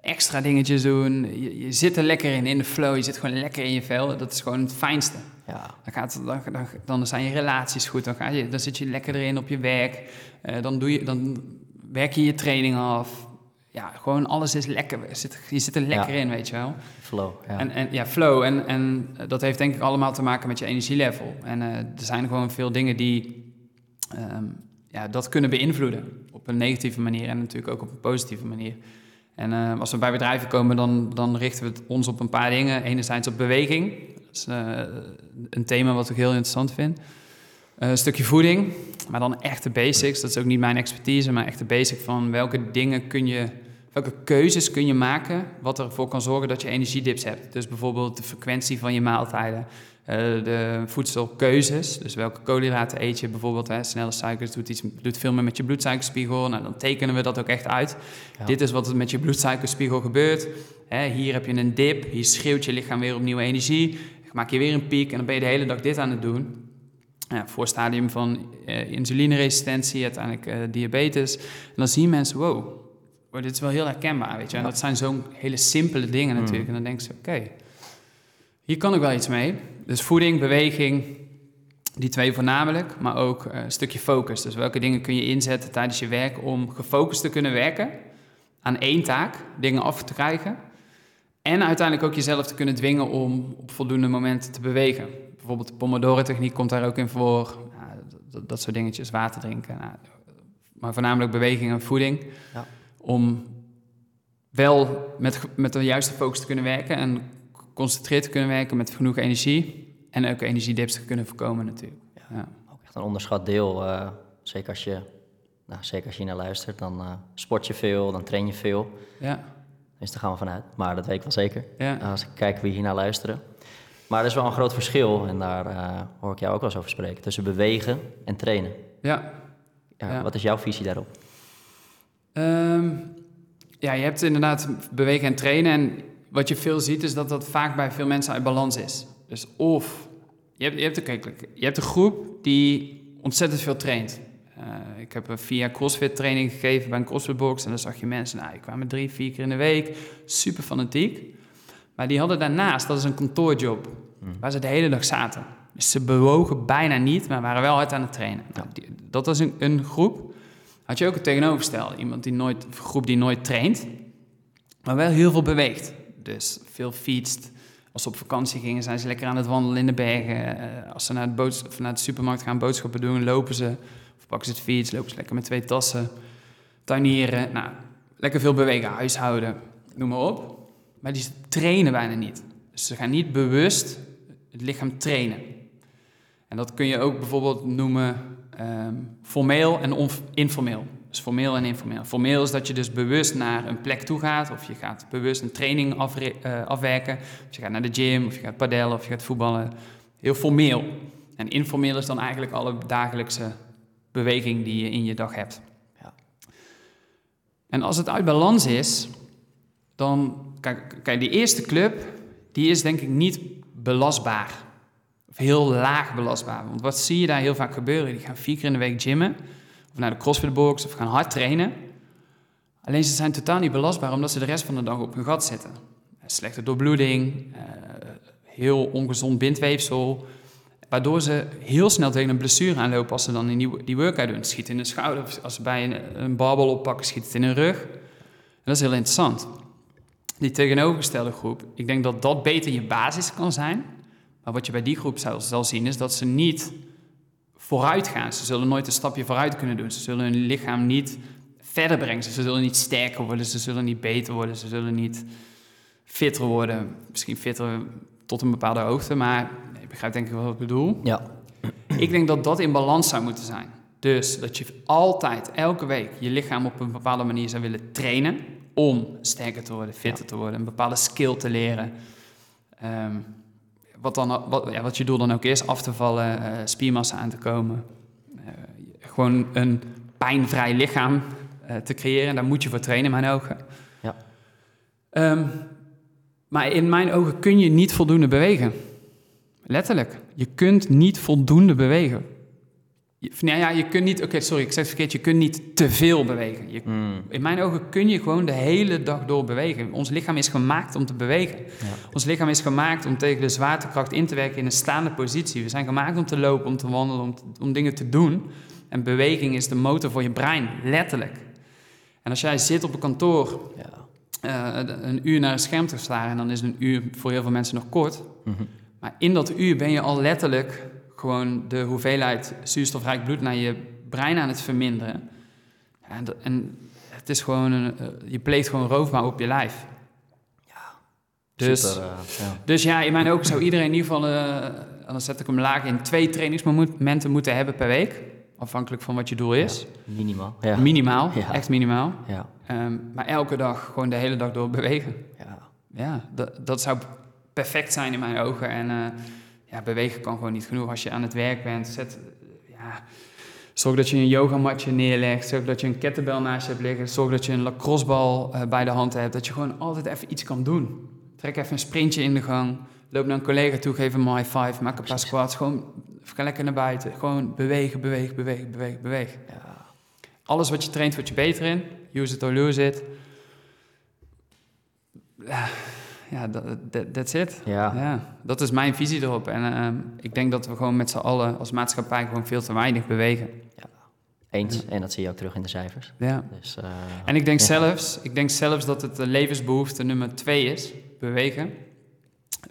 extra dingetjes doen. Je, je zit er lekker in, in de flow. Je zit gewoon lekker in je vel. Dat is gewoon het fijnste. Ja, Dan, gaat, dan, dan, dan zijn je relaties goed. Dan, ga je, dan zit je lekker erin op je werk. Eh, dan, doe je, dan werk je je training af. Ja, gewoon alles is lekker. Je zit, je zit er lekker Ja. in, weet je wel. flow. Ja. En, en ja, flow. En, en dat heeft denk ik allemaal te maken met je energielevel. En eh, er zijn gewoon veel dingen die ehm, ja, dat kunnen beïnvloeden. Op een negatieve manier en natuurlijk ook op een positieve manier. En eh, als we bij bedrijven komen, dan, dan richten we het ons op een paar dingen. Enerzijds op beweging. Dat is eh, een thema wat ik heel interessant vind. Eh, een stukje voeding, maar dan echt de basics. Dat is ook niet mijn expertise, maar echt de basic van welke dingen kun je, welke keuzes kun je maken, wat ervoor kan zorgen dat je energiedips hebt. Dus bijvoorbeeld de frequentie van je maaltijden, eh, de voedselkeuzes, dus welke koolhydraten eet je bijvoorbeeld. Hè, snelle suikers doet, iets, doet veel meer met je bloedsuikerspiegel. Nou, dan tekenen we dat ook echt uit. Ja. Dit is wat er met je bloedsuikerspiegel gebeurt. Hè, hier heb je een dip, hier schreeuwt je lichaam weer opnieuw energie. Maak je weer een piek en dan ben je de hele dag dit aan het doen ja, voor stadium van eh, insulineresistentie, uiteindelijk eh, diabetes. En dan zien mensen, wow, dit is wel heel herkenbaar, weet je. En dat zijn zo'n hele simpele dingen Mm. natuurlijk. En dan denken ze, oké, hier kan ik wel iets mee. Dus voeding, beweging, die twee voornamelijk, maar ook eh, een stukje focus. Dus welke dingen kun je inzetten tijdens je werk om gefocust te kunnen werken aan één taak, dingen af te krijgen. En uiteindelijk ook jezelf te kunnen dwingen om op voldoende momenten te bewegen. Bijvoorbeeld de Pomodoro-techniek komt daar ook in voor. Dat soort dingetjes, water drinken. Nou, maar voornamelijk beweging en voeding. Ja. Om wel met, met de juiste focus te kunnen werken en geconcentreerd te kunnen werken met genoeg energie. En ook energiedips te kunnen voorkomen natuurlijk. Ja. Ook echt een onderschat deel. eh, zeker, als je, nou, zeker als je naar luistert, dan eh, sport je veel, dan train je veel. Ja. Dus daar gaan we vanuit. Maar dat weet ik wel zeker. Ja. Als ik kijk wie hier naar luisteren. Maar er is wel een groot verschil, en daar eh, hoor ik jou ook wel eens over spreken, tussen bewegen en trainen. Ja, Ja. Wat is jouw visie daarop? Ehm, ja, je hebt inderdaad bewegen en trainen. En wat je veel ziet is dat dat vaak bij veel mensen uit balans is. Dus of je hebt, je hebt, een, je hebt een groep die ontzettend veel traint. Eh, ik heb via CrossFit training gegeven bij een CrossFit box. En dan zag je mensen, nou, die kwamen drie, vier keer in de week. Super fanatiek. Maar die hadden daarnaast, dat is een kantoorjob, waar ze de hele dag zaten. Dus ze bewogen bijna niet, maar waren wel hard aan het trainen. Nou, die- dat was een, een groep. Had je ook het tegenovergestelde. Iemand die nooit, een groep die nooit traint, maar wel heel veel beweegt. Dus veel fietst. Als ze op vakantie gingen, zijn ze lekker aan het wandelen in de bergen. Eh, als ze naar, het naar de supermarkt gaan boodschappen doen, lopen ze. Of pakken ze het fiets, lopen ze lekker met twee tassen. Tuinieren. Nou, lekker veel bewegen, huishouden, noem maar op. Maar die trainen bijna niet. Dus ze gaan niet bewust het lichaam trainen. En dat kun je ook bijvoorbeeld noemen ehm, formeel en informeel. Dus formeel en informeel. Formeel is dat je dus bewust naar een plek toe gaat, of je gaat bewust een training eh, afwerken, of je gaat naar de gym, of je gaat padellen, of je gaat voetballen. Heel formeel. En informeel is dan eigenlijk alle dagelijkse beweging die je in je dag hebt. Ja. En als het uit balans is, dan... Kijk, kijk, die eerste club, die is denk ik niet belastbaar. Heel laag belastbaar. Want wat zie je daar heel vaak gebeuren? Die gaan vier keer in de week gymmen. Of naar de crossfitbox, of gaan hard trainen. Alleen ze zijn totaal niet belastbaar, omdat ze de rest van de dag op hun gat zitten. Slechte doorbloeding, eh, heel ongezond bindweefsel. Waardoor ze heel snel tegen een blessure aanlopen als ze dan die, die workout doen. Schiet in de schouder, als ze bij een, een barbel oppakken, schiet het in hun rug. Dat is heel interessant. Die tegenovergestelde groep, ik denk dat dat beter je basis kan zijn. Maar wat je bij die groep zal, zal zien, is dat ze niet vooruit gaan. Ze zullen nooit een stapje vooruit kunnen doen. Ze zullen hun lichaam niet verder brengen. Ze zullen niet sterker worden, ze zullen niet beter worden, ze zullen niet fitter worden. Misschien fitter tot een bepaalde hoogte, maar je begrijpt denk ik wel wat ik bedoel. Ja. Ik denk dat dat in balans zou moeten zijn. Dus dat je altijd, elke week, je lichaam op een bepaalde manier zou willen trainen om sterker te worden, fitter te worden, een bepaalde skill te leren. Ehm, wat, dan, wat, ja, wat je doel dan ook is, af te vallen, eh, spiermassa aan te komen. Eh, gewoon een pijnvrij lichaam eh, te creëren. Daar moet je voor trainen, in mijn ogen. Ja. Ehm, maar in mijn ogen kun je niet voldoende bewegen. Letterlijk. Je kunt niet voldoende bewegen. Je, nou ja, je kunt niet... Oké, sorry, ik zeg het verkeerd. Je kunt niet te veel bewegen. Je, Mm. in mijn ogen kun je gewoon de hele dag door bewegen. Ons lichaam is gemaakt om te bewegen. Ja. Ons lichaam is gemaakt om tegen de zwaartekracht in te werken in een staande positie. We zijn gemaakt om te lopen, om te wandelen, om, te- om dingen te doen. En beweging is de motor voor je brein, letterlijk. En als jij zit op een kantoor Ja. eh, een uur naar een scherm te staren, dan is een uur voor heel veel mensen nog kort. Mhm. Maar in dat uur ben je al letterlijk gewoon de hoeveelheid zuurstofrijk bloed naar je brein aan het verminderen. Ja, en, en het is gewoon een, eh, je pleegt gewoon roofbouw op je lijf. Dus, Super, eh, ja. dus ja, in mijn ogen zou iedereen in ieder geval, eh, dan zet ik hem laag in, twee trainingsmomenten moeten hebben per week. Afhankelijk van wat je doel is. Minimaal. Ja. Minimaal, Ja. echt minimaal. ja. Ehm, maar elke dag gewoon de hele dag door bewegen. Ja. Ja, dat, dat zou perfect zijn in mijn ogen. En eh, ja, bewegen kan gewoon niet genoeg. Als je aan het werk bent, zet, ja, zorg dat je een yogamatje neerlegt. Zorg dat je een kettlebell naast je hebt liggen. Zorg dat je een lacrossebal eh, bij de hand hebt. Dat je gewoon altijd even iets kan doen. Trek even een sprintje in de gang. Loop naar een collega toe, geef hem een high five. Maak een paar squats. Gewoon, ga lekker naar buiten. Gewoon bewegen, bewegen, bewegen, bewegen, bewegen. Ja. Alles wat je traint, word je beter in. Use it or lose it. Ja, Ja, dat, that- that's it. Ja. Ja, dat is mijn visie erop. En ehm, ik denk dat we gewoon met z'n allen als maatschappij gewoon veel te weinig bewegen. Eens. En dat zie je ook terug in de cijfers. Ja. Dus, eh, En ik denk, ja. zelfs, ik denk zelfs dat het de levensbehoefte nummer twee is, bewegen.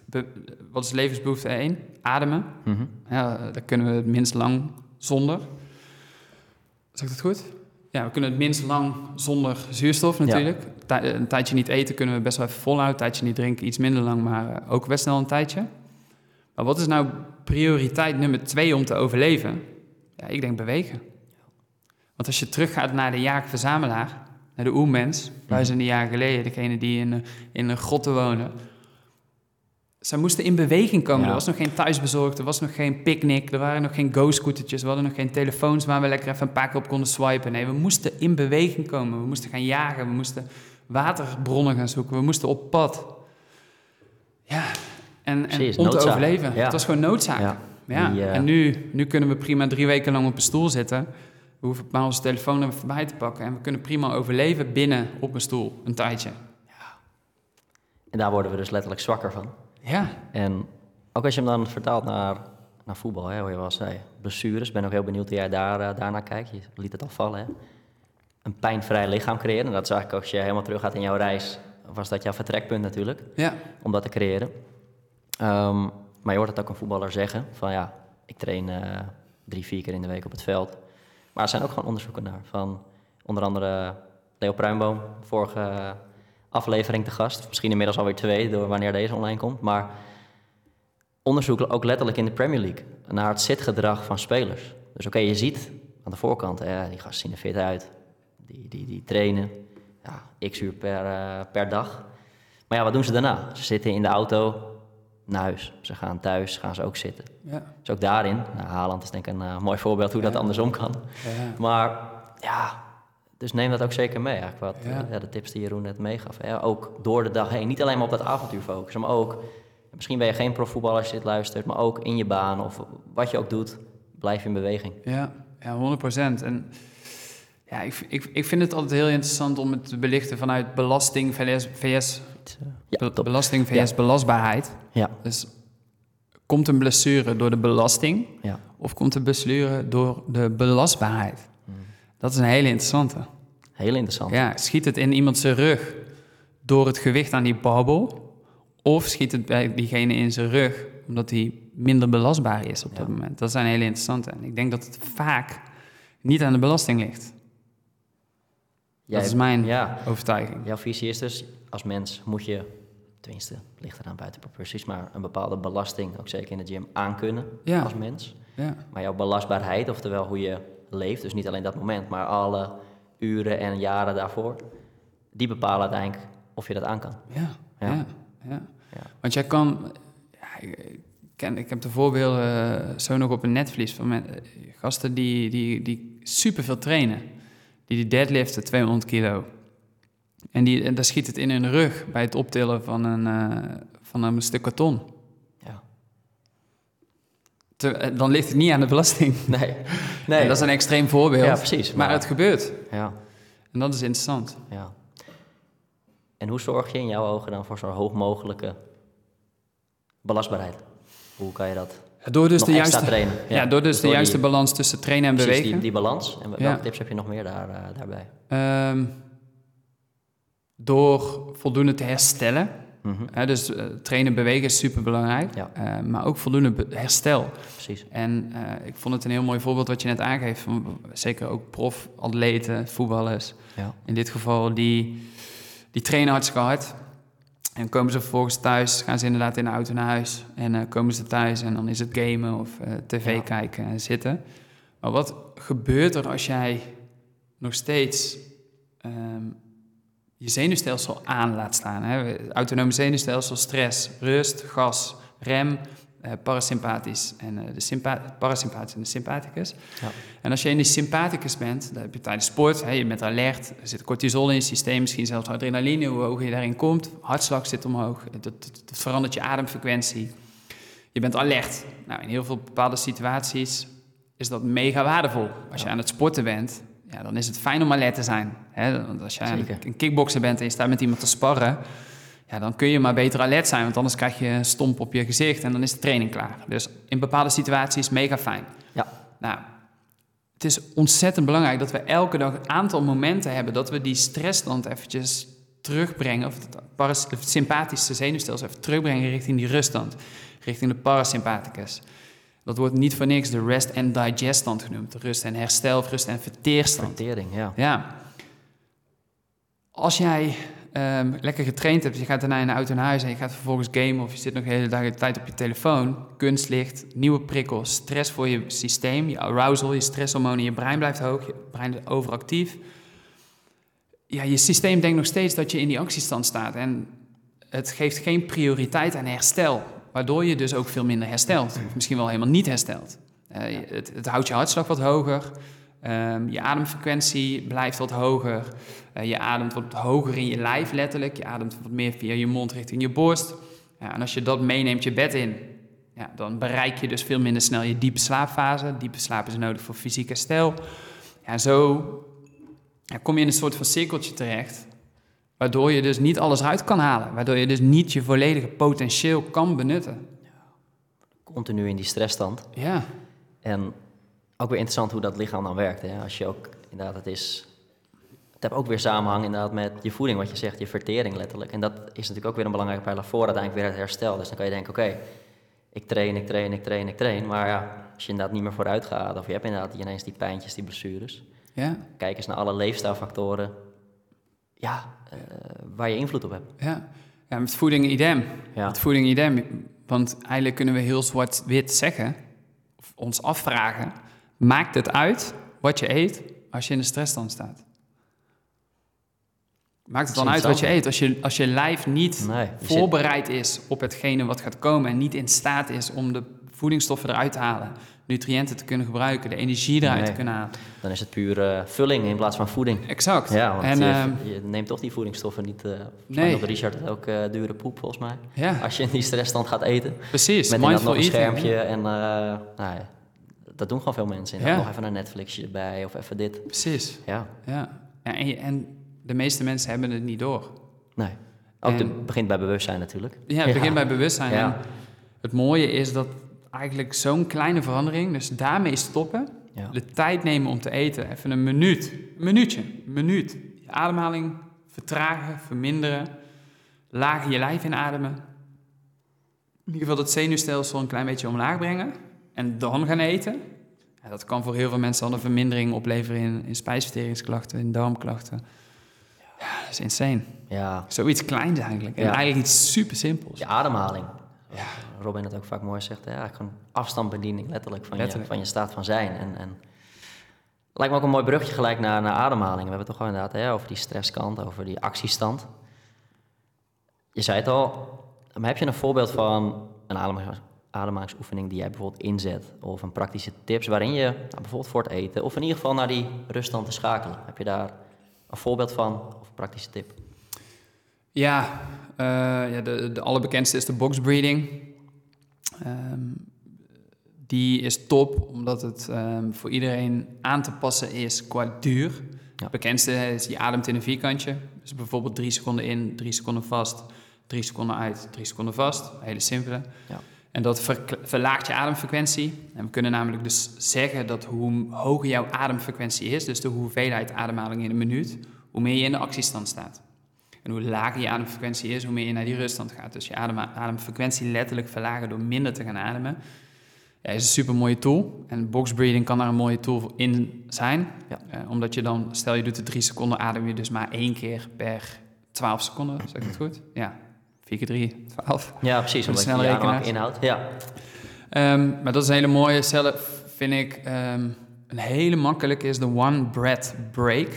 Be- wat is levensbehoefte één? Ademen. mhm. Ja, daar kunnen we het minst lang zonder. Zeg ik dat goed? Ja, we kunnen het minst lang zonder zuurstof natuurlijk. Tij- Een tijdje niet eten kunnen we best wel even volhouden. Een tijdje niet drinken, iets minder lang, maar eh, ook best snel een tijdje. Maar wat is nou prioriteit nummer twee om te overleven? Ja, ik denk bewegen. Want als je teruggaat naar de jager-verzamelaar, naar de oermens, duizenden jaren geleden, degene die in, een- in een grotten wonen. Zij moesten in beweging komen. Ja. Er was nog geen thuisbezorgd, er was nog geen picknick, er waren nog geen go-scootertjes, we hadden nog geen telefoons waar we lekker even een paar keer op konden swipen. Nee, we moesten in beweging komen. We moesten gaan jagen, we moesten waterbronnen gaan zoeken, we moesten op pad. Ja, en, en om te noodzaak. overleven. Ja. Het was gewoon noodzaak. Ja. Ja, Die, eh, en nu, nu kunnen we prima drie weken lang op een stoel zitten. We hoeven maar onze telefoon er voorbij te pakken. En we kunnen prima overleven binnen op een stoel, een tijdje. En daar worden we dus letterlijk zwakker van. Ja, En ook als je hem dan vertaalt naar, naar voetbal, hè, hoe je wel zei, blessures. Ik ben ook heel benieuwd hoe jij daar, eh, daarnaar kijkt. Je liet het al vallen, hè. Een pijnvrij lichaam creëren. En dat is eigenlijk als je helemaal terug gaat in jouw reis, was dat jouw vertrekpunt natuurlijk, ja, om dat te creëren. Ehm, maar je hoort het ook een voetballer zeggen, van ja, ik train eh, drie, vier keer in de week op het veld. Maar er zijn ook gewoon onderzoeken naar, van onder andere Leo Pruimboom, vorige aflevering te gast. Misschien inmiddels alweer twee, door wanneer deze online komt. Maar onderzoek ook letterlijk in de Premier League naar het zitgedrag van spelers. Dus oké, je ziet aan de voorkant, hè, die gasten zien er fit uit, die, die, die trainen ja, x uur per, eh, per dag. Maar ja, wat doen ze daarna? Ze zitten in de auto naar huis. Ze gaan thuis, gaan ze ook zitten. Ja. Dus ook daarin, nou, Haaland is denk ik een uh, mooi voorbeeld hoe dat andersom kan. Ja. Maar ja, dus neem dat ook zeker mee, eigenlijk wat ja. de tips die Jeroen net meegaf. Ook door de dag heen, niet alleen maar op dat avontuur focussen, maar ook Misschien ben je geen profvoetballer als je dit luistert, maar ook in je baan of wat je ook doet, blijf in beweging. Ja, ja 100% En ja, ik, ik, ik vind het altijd heel interessant om het te belichten vanuit belasting VS, VS ja, belasting VS belastbaarheid. Ja. Dus komt een blessure door de belasting ja. of komt een blessure door de belastbaarheid? Dat is een hele interessante. Heel interessant. Ja, schiet het in iemand zijn rug door het gewicht aan die babbel? Of schiet het bij diegene in zijn rug, omdat hij minder belastbaar is op dat moment. Dat zijn hele interessante. En ik denk dat het vaak niet aan de belasting ligt. dat is mijn ja, overtuiging. Jouw visie is dus, als mens moet je, tenminste, ligt eraan buiten proporties, maar een bepaalde belasting, ook zeker in de gym, aankunnen ja. als mens. Ja. Maar jouw belastbaarheid, oftewel hoe je leeft, dus niet alleen dat moment, maar alle uren en jaren daarvoor, die bepalen uiteindelijk of je dat aan kan. ja. ja ja. Want jij kan... Ja, ik, ken, ik heb de voorbeelden uh, zo nog op een netvlies van eh, gasten die, die, die superveel trainen. Die die deadliften 200 kilo. En, die, en daar schiet het in hun rug bij het optillen van een, uh, van een stuk karton. Te, dan ligt het niet aan de belasting. Nee. nee. dat is een extreem voorbeeld. Ja, precies. Maar, maar het gebeurt. Ja. En dat is interessant. Ja. En hoe zorg je in jouw ogen dan voor zo hoog mogelijke belastbaarheid? Hoe kan je dat door dus de juiste, trainen? Ja, door dus, de juiste balans tussen trainen en bewegen. Die, die balans. En welke tips heb je nog meer daar, uh, daarbij? Um, door voldoende te herstellen. Mm dus uh, trainen bewegen is super belangrijk. Ja. Uh, maar ook voldoende herstel. Precies. En ik vond het een heel mooi voorbeeld wat je net aangeeft. Van, zeker ook prof-atleten, voetballers. Ja. In dit geval die die trainen hartstikke hard. En komen ze vervolgens thuis, gaan ze inderdaad in de auto naar huis. En komen ze thuis en dan is het gamen of tv kijken en zitten. Maar wat gebeurt er als jij nog steeds um, je zenuwstelsel aan laat staan? Hè? Autonome zenuwstelsel, stress, rust, gas, rem, uh, parasympathisch en uh, de parasympathisch en de sympathicus. Ja. En als je in die sympathicus bent, dan heb je tijdens sport, hè, je bent alert, er zit cortisol in je systeem, misschien zelfs adrenaline, hoe hoger je daarin komt, hartslag zit omhoog, dat, dat, verandert je ademfrequentie. Je bent alert. Nou, in heel veel bepaalde situaties is dat mega waardevol. Als je aan het sporten bent, ja, dan is het fijn om alert te zijn. Hè? Want als je een kickboxer bent en je staat met iemand te sparren, ja, dan kun je maar beter alert zijn, want anders krijg je een stomp op je gezicht en dan is de training klaar. Dus in bepaalde situaties mega fijn. Ja. Nou, het is ontzettend belangrijk dat we elke dag een aantal momenten hebben dat we die stressstand eventjes terugbrengen, of het, sympathische zenuwstelsel even terugbrengen richting die ruststand, richting de parasympathicus. Dat wordt niet voor niks de rest and digest stand genoemd, rust en herstel, rust en verteerstand. Vertering, ja. Ja. Als jij um, lekker getraind hebt, je gaat daarna in de auto naar huis en je gaat vervolgens gamen of je zit nog de hele dag de tijd op je telefoon, kunstlicht, nieuwe prikkels, stress voor je systeem, je arousal, je stresshormonen, je brein blijft hoog, je brein is overactief. Ja, je systeem denkt nog steeds dat je in die actiestand staat en het geeft geen prioriteit aan herstel, waardoor je dus ook veel minder herstelt, misschien wel helemaal niet herstelt. Uh, het, het houdt je hartslag wat hoger, Um, je ademfrequentie blijft wat hoger. Uh, je ademt wat hoger in je lijf, letterlijk. Je ademt wat meer via je mond richting je borst. Ja, en als je dat meeneemt je bed in, ja, dan bereik je dus veel minder snel je diepe slaapfase. Diepe slaap is nodig voor fysiek herstel. Ja, zo ja, kom je in een soort van cirkeltje terecht, waardoor je dus niet alles uit kan halen. Waardoor je dus niet je volledige potentieel kan benutten. Continu in die stressstand. Ja. En ook weer interessant hoe dat lichaam dan werkt. Hè? Als je ook, inderdaad, het is... Het heeft ook weer samenhang inderdaad met je voeding, wat je zegt, je vertering letterlijk. En dat is natuurlijk ook weer een belangrijke pijler voor uiteindelijk weer het herstel. Dus dan kan je denken, oké, ik train, ik train, ik train, ik train. Maar ja, als je inderdaad niet meer vooruit gaat, of je hebt inderdaad ineens die pijntjes, die blessures. Ja. Kijk eens naar alle leefstijlfactoren ja, waar je invloed op hebt. Ja, ja met voeding idem. Ja. Met voeding idem Want eigenlijk kunnen we heel zwart-wit zeggen, of ons afvragen, maakt het uit wat je eet als je in de stressstand staat? Maakt het dan uit wat je eet als je, als je lijf niet Nee, je zit- voorbereid is op hetgene wat gaat komen en niet in staat is om de voedingsstoffen eruit te halen, nutriënten te kunnen gebruiken, de energie eruit Nee. te kunnen halen. Dan is het puur eh, vulling in plaats van voeding. Exact. Ja, want en, je, ehm, je neemt toch die voedingsstoffen niet... eh Nee. Richard ook eh, dure poep, volgens mij. ja, Als je in die stressstand gaat eten. precies. Met nog een eating. schermpje en... eh, nou ja, dat doen gewoon veel mensen. Ja. Nog even een Netflixje erbij of even dit. Precies. Ja, Ja. en, en de meeste mensen hebben het niet door. nee. Ook En- het begint bij bewustzijn natuurlijk. Ja, het begint bij bewustzijn. Het mooie is dat eigenlijk zo'n kleine verandering, dus daarmee stoppen, Ja. de tijd nemen om te eten, even een minuut, een minuutje, een minuut. Je ademhaling vertragen, verminderen, lager je lijf inademen. In ieder geval dat zenuwstelsel een klein beetje omlaag brengen en dan gaan eten. Ja, dat kan voor heel veel mensen al een vermindering opleveren in, in spijsverteringsklachten, in darmklachten. Ja, dat is insane. Ja, Zoiets kleins eigenlijk. En Ja. eigenlijk iets super simpels. je ademhaling. Ja. Robin het ook vaak mooi zegt. Ja, gewoon afstandsbediening letterlijk van, Letterlijk. Je, van je staat van zijn. En, en lijkt me ook een mooi brugje gelijk naar, naar ademhaling. We hebben het toch wel inderdaad hè, over die stresskant, over die actiestand. Je zei het al, maar heb je een voorbeeld van een ademhalings- ademhalingsoefening die jij bijvoorbeeld inzet? Of een praktische tips waarin je nou, bijvoorbeeld voor het eten, of in ieder geval naar die ruststand te schakelen. Heb je daar een voorbeeld van of een praktische tip? Ja, ja de, de allerbekendste is de box breathing. Ehm, die is top, omdat het ehm, voor iedereen aan te passen is qua duur. Ja. Het bekendste is je ademt in een vierkantje. Dus bijvoorbeeld drie seconden in, drie seconden vast, drie seconden uit, drie seconden vast. Hele simpele. Ja. En dat verlaagt je ademfrequentie. En we kunnen namelijk dus zeggen dat hoe hoger jouw ademfrequentie is, dus de hoeveelheid ademhaling in een minuut, hoe meer je in de actiestand staat. En hoe lager je ademfrequentie is, hoe meer je naar die ruststand gaat. Dus je adem, ademfrequentie letterlijk verlagen door minder te gaan ademen. Ja, is een super mooie tool. En box breathing kan daar een mooie tool in zijn. Ja. Eh, omdat je dan, stel je doet de drie seconden, adem je dus maar één keer per 12 seconden. Zeg ik het goed? Ja. 4 keer 3, 12. Ja, precies. Omdat je ademhaling rekenaars. inhoudt. Ja, Ehm, maar dat is een hele mooie. Zelf vind ik ehm, een hele makkelijke is de one breath break.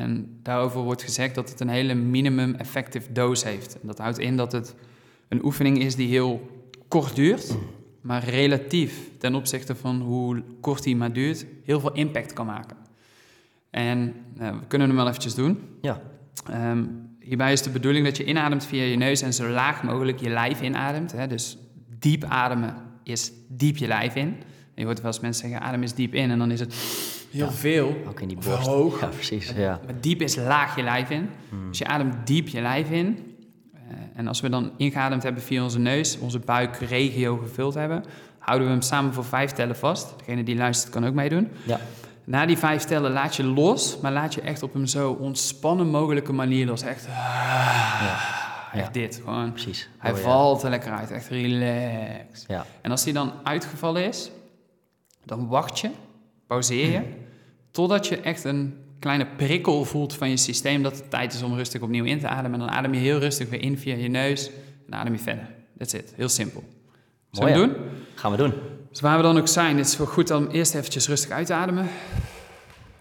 En daarover wordt gezegd dat het een hele minimum effective dose heeft. En dat houdt in dat het een oefening is die heel kort duurt, maar relatief ten opzichte van hoe kort die maar duurt, heel veel impact kan maken. En nou, we kunnen hem wel eventjes doen. ja. Ehm, hierbij is de bedoeling dat je inademt via je neus en zo laag mogelijk je lijf inademt. Hè? Dus diep ademen is diep je lijf in. En je hoort wel eens mensen zeggen, adem is diep in. En dan is het heel Ja. veel. Ook in die borst. hoog. Ja, precies. Ja. Maar diep is laag je lijf in. Hmm. Dus je ademt diep je lijf in. Eh, en als we dan ingeademd hebben via onze neus, onze buikregio gevuld hebben, houden we hem samen voor vijf tellen vast. Degene die luistert kan ook meedoen. Ja. Na die vijf tellen laat je los, maar laat je echt op een zo ontspannen mogelijke manier los. Echt, Ja. echt dit, gewoon. Precies. Hij Oh, ja. valt er lekker uit, echt relaxed. Ja. En als die dan uitgevallen is, dan wacht je, pauzeer je, totdat je echt een kleine prikkel voelt van je systeem dat het tijd is om rustig opnieuw in te ademen. En dan adem je heel rustig weer in via je neus en adem je verder. That's it, heel simpel. Zullen we Mooi, doen? Gaan we doen. Dus waar we dan ook zijn, is het wel goed om eerst eventjes rustig uit te ademen.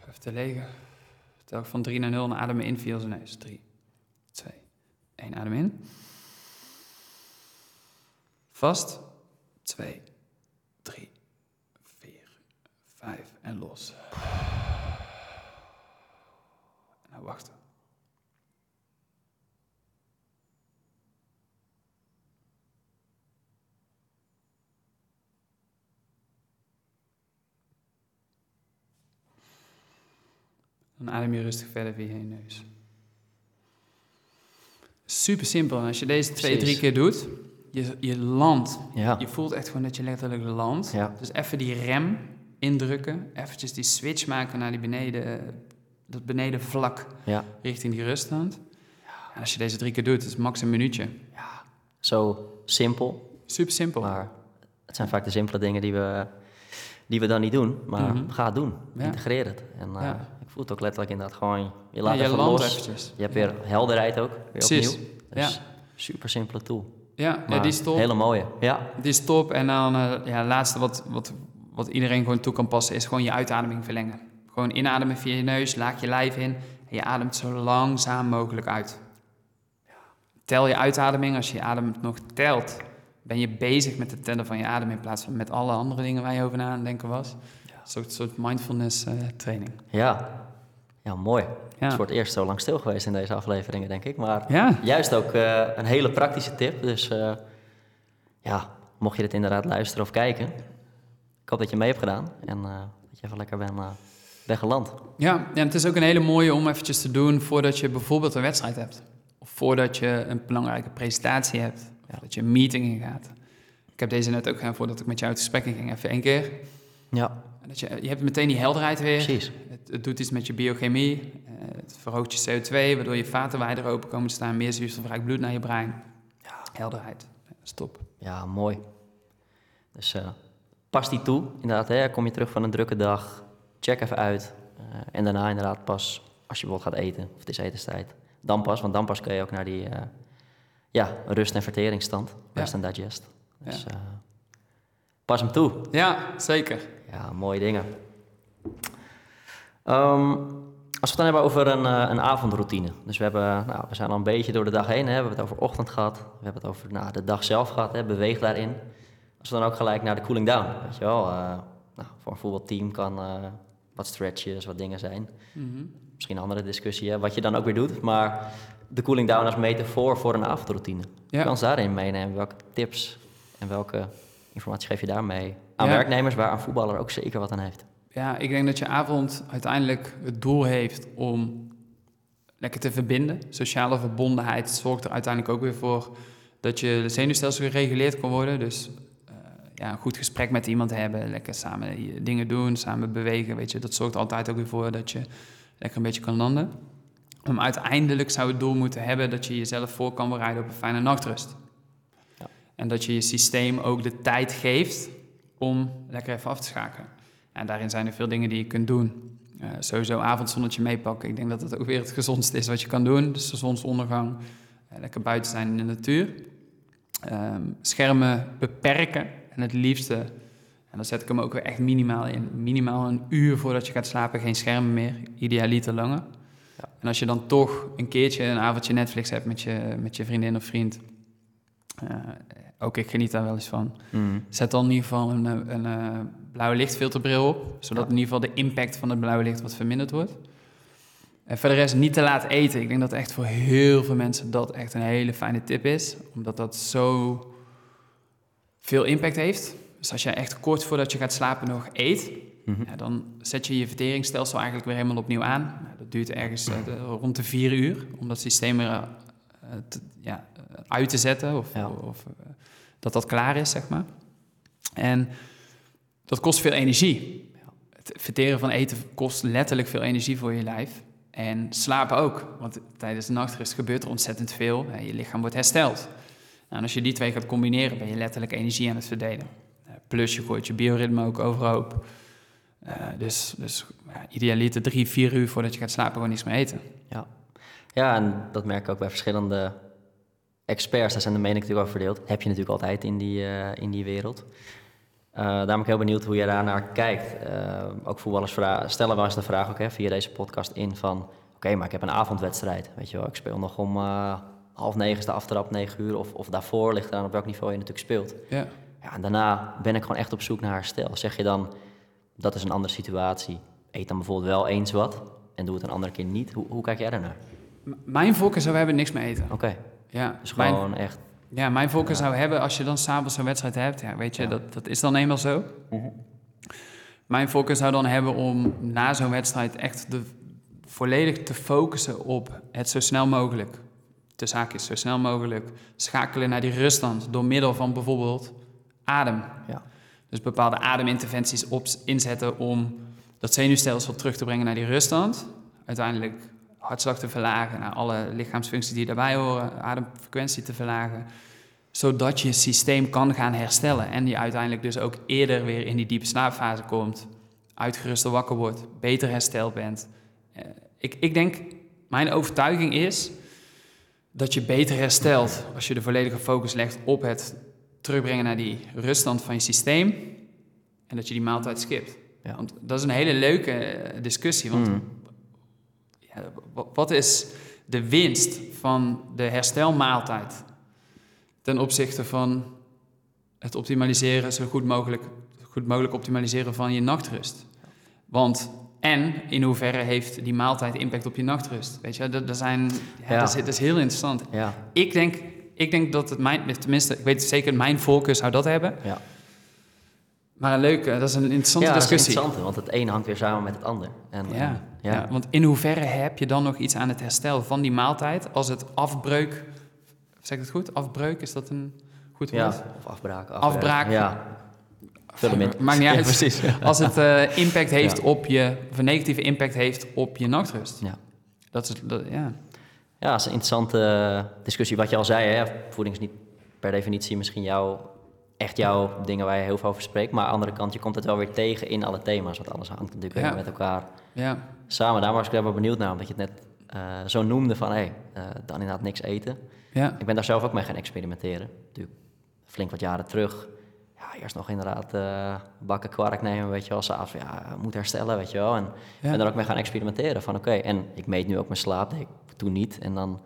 Even te legen. Tel van 3 naar 0 en ademen in via zijn neus. 3, 2, 1, adem in. Vast. 2, 3, 4, 5 en los. En nou wachten. Dan adem je rustig verder via je neus. Super simpel. En als je deze twee, Precies. drie keer doet, je, je landt. Ja. Je voelt echt gewoon dat je letterlijk landt. Ja. Dus even die rem indrukken. Eventjes die switch maken naar die beneden, dat beneden vlak Ja. richting die ruststand. En als je deze drie keer doet, is het max een minuutje. Zo simpel, Super simpel. maar het zijn vaak de simpele dingen die we, die we dan niet doen. Maar Mhm. ga het doen. Ja. Integreer het. En eh, Ja. ik voel het ook letterlijk inderdaad gewoon, je Ja, laat landt los. eventjes. Je hebt weer helderheid ook, weer Precies. opnieuw. Dus super simpele tool. Ja, ja die is top. Hele mooie. Ja, Die is top. En dan eh ja, het laatste wat, wat, wat iedereen gewoon toe kan passen, is gewoon je uitademing verlengen. Gewoon inademen via je neus, laat je lijf in en je ademt zo langzaam mogelijk uit. Tel je uitademing, als je je adem nog telt, ben je bezig met het tellen van je adem in plaats van met alle andere dingen waar je over na aan denken was. Een soort, mindfulness eh, training. ja. Ja, mooi. Het Ja. is voor het eerst zo lang stil geweest in deze afleveringen, denk ik. Maar Ja, juist ook eh, een hele praktische tip. Dus eh, ja, mocht je dit inderdaad luisteren of kijken, ik hoop dat je mee hebt gedaan. En eh, dat je even lekker bent, eh, bent geland. Ja, en het is ook een hele mooie om eventjes te doen voordat je bijvoorbeeld een wedstrijd hebt. Of voordat je een belangrijke presentatie hebt. Of dat je een meeting ingaat. Ik heb deze net ook gedaan voordat ik met jou het gesprek in ging. Even één keer. Ja, Dat je, je hebt meteen die helderheid weer. precies. Het, het doet iets met je biochemie. eh, het verhoogt je CO2, waardoor je vaten wijder open komen te staan. Meer zuurstofrijk bloed naar je brein. Ja. Helderheid. Ja, Stop. Ja, mooi. Dus eh, pas die toe. Inderdaad, hè, kom je terug van een drukke dag, check even uit. Eh, en daarna inderdaad pas, als je bijvoorbeeld gaat eten, of het is etenstijd, dan pas, want dan pas kun je ook naar die eh, ja, rust- en verteringsstand, rest en digest. Dus eh, pas hem toe. Ja, zeker. Ja, mooie dingen. Ehm, als we het dan hebben over een, een avondroutine. Dus we, hebben, nou, we zijn al een beetje door de dag heen. Hè. We hebben het over ochtend gehad. We hebben het over nou, de dag zelf gehad. Hè. Beweeg daarin. Als we dan ook gelijk naar de cooling down. Weet je wel. eh, nou, voor een voetbalteam kan eh, wat stretches, wat dingen zijn. Mhm. Misschien een andere discussie, hè, wat je dan ook weer doet. Maar de cooling down als metafoor voor een avondroutine. Ja. Kan ze daarin meenemen? Welke tips en welke informatie geef je daarmee aan Ja. werknemers waar een voetballer ook zeker wat aan heeft? Ja, ik denk dat je avond uiteindelijk het doel heeft om lekker te verbinden. Sociale verbondenheid zorgt er uiteindelijk ook weer voor dat je zenuwstelsel gereguleerd kan worden. Dus ja, een goed gesprek met iemand hebben, lekker samen dingen doen, samen bewegen. Weet je, dat zorgt altijd ook weer voor dat je lekker een beetje kan landen. Maar uiteindelijk zou het doel moeten hebben dat je jezelf voor kan bereiden op een fijne nachtrust. Ja. En dat je je systeem ook de tijd geeft om lekker even af te schakelen. En daarin zijn er veel dingen die je kunt doen. Eh, sowieso avondzonnetje meepakken. Ik denk dat dat ook weer het gezondste is wat je kan doen. Dus de zonsondergang. eh, lekker buiten zijn in de natuur. Ehm, schermen beperken. En het liefste, en dan zet ik hem ook weer echt minimaal in. Minimaal een uur voordat je gaat slapen, geen schermen meer. Idealiter langer. Ja. En als je dan toch een keertje een avondje Netflix hebt met je, met je vriendin of vriend. eh, ook ik geniet daar wel eens van. Zet dan in ieder geval een, eh, een, eh, blauwe lichtfilterbril op, zodat Ja. in ieder geval de impact van het blauwe licht wat verminderd wordt. En verder is niet te laat eten. Ik denk dat echt voor heel veel mensen dat echt een hele fijne tip is, omdat dat zo veel impact heeft. Dus als je echt kort voordat je gaat slapen nog eet, Mhm. ja, dan zet je je verteringsstelsel eigenlijk weer helemaal opnieuw aan. Nou, dat duurt ergens eh, de- rond de vier uur om dat systeem er, eh, te- ja, eh, uit te zetten of, Ja. of eh, dat dat klaar is, zeg maar. En dat kost veel energie. Het verteren van eten kost letterlijk veel energie voor je lijf. En slapen ook, want tijdens de nachtrust gebeurt er ontzettend veel. Je lichaam wordt hersteld. Nou, en als je die twee gaat combineren, ben je letterlijk energie aan het verdelen. Eh, Plus je gooit je bioritme ook overhoop. Eh, dus dus ja, idealiter drie, vier uur voordat je gaat slapen gewoon niks meer eten. Ja. ja, en dat merk ik ook bij verschillende experts. Daar zijn de meningen natuurlijk over verdeeld. Heb je natuurlijk altijd in die, eh, in die wereld. Eh daarom ben ik heel benieuwd hoe jij daar naar kijkt. Ook voetballers stellen wel eens de vraag ook, hè, via deze podcast in van... Oké, maar ik heb een avondwedstrijd. Weet je wel, ik speel nog om half negen is de aftrap, negen uur. Of, of daarvoor ligt eraan op welk niveau je natuurlijk speelt. Ja. Ja, en daarna ben ik gewoon echt op zoek naar herstel. Zeg je dan, dat is een andere situatie. Eet dan bijvoorbeeld wel eens wat en doe het een andere keer niet. Hoe, hoe kijk jij daarnaar? M- Mijn voorkeur zou hebben niks meer eten. Oké, Ja, dus mijn, gewoon echt... ja, mijn voorkeur Ja. zou hebben als je dan s'avonds een wedstrijd hebt. Ja, weet je, Ja. dat, dat is dan eenmaal zo. Mijn voorkeur zou dan hebben om na zo'n wedstrijd echt de, volledig te focussen op het zo snel mogelijk. De zaak is zo snel mogelijk schakelen naar die ruststand door middel van bijvoorbeeld adem. Ja. Dus bepaalde ademinterventies op, inzetten om dat zenuwstelsel terug te brengen naar die ruststand. Uiteindelijk hartslag te verlagen, naar alle lichaamsfuncties die daarbij horen, ademfrequentie te verlagen. Zodat je systeem kan gaan herstellen en je uiteindelijk dus ook eerder weer in die diepe slaapfase komt. Uitgeruster wakker wordt, beter hersteld bent. Eh, ik, ik denk, mijn overtuiging is dat je beter herstelt als je de volledige focus legt op het terugbrengen naar die ruststand van je systeem en dat je die maaltijd skipt. Ja. Want dat is een hele leuke eh, discussie. Want Mm. ja, wa- wat is de winst van de herstelmaaltijd ten opzichte van het optimaliseren, zo goed mogelijk, goed mogelijk optimaliseren van je nachtrust? Want en in hoeverre heeft die maaltijd impact op je nachtrust? Weet je, dat, dat, zijn, ja, Ja. Dat, is, dat is heel interessant. Ja, Ik denk, ik denk dat het mijn, tenminste, ik weet zeker, mijn voorkeur zou dat hebben. ja. Maar een leuke, dat is een interessante ja, discussie. interessant, want het een hangt weer samen met het ander. En, Ja, en- ja. ja. want in hoeverre heb je dan nog iets aan het herstel van die maaltijd als het afbreuk, zeg ik het goed? Afbreuk, is dat een goed woord? Ja, of afbraak. Afbraak. Ja. In. Maakt niet uit. precies. Als het eh, impact heeft op je, of een negatieve impact heeft op je nachtrust. Ja. Dat is, dat, ja. Ja, dat is een interessante eh, discussie. Wat je al zei, hè? voeding is niet per definitie misschien jouw, echt jouw dingen waar je heel veel over spreekt. Maar aan de andere kant, je komt het wel weer tegen in alle thema's. Want alles hangt natuurlijk Ja. met elkaar ja. samen. Daar was ik wel benieuwd naar, omdat je het net eh, zo noemde van... hé, hey, dan inderdaad niks eten. Ja. Ik ben daar zelf ook mee gaan experimenteren. Natuurlijk flink wat jaren terug. Ja, eerst nog inderdaad eh, bakken kwark nemen, weet je wel. S'avonds, ja, moet herstellen, weet je wel. En Ja. daar ook mee gaan experimenteren. Van oké, en ik meet nu ook mijn slaap. Nee, ik toen niet. En dan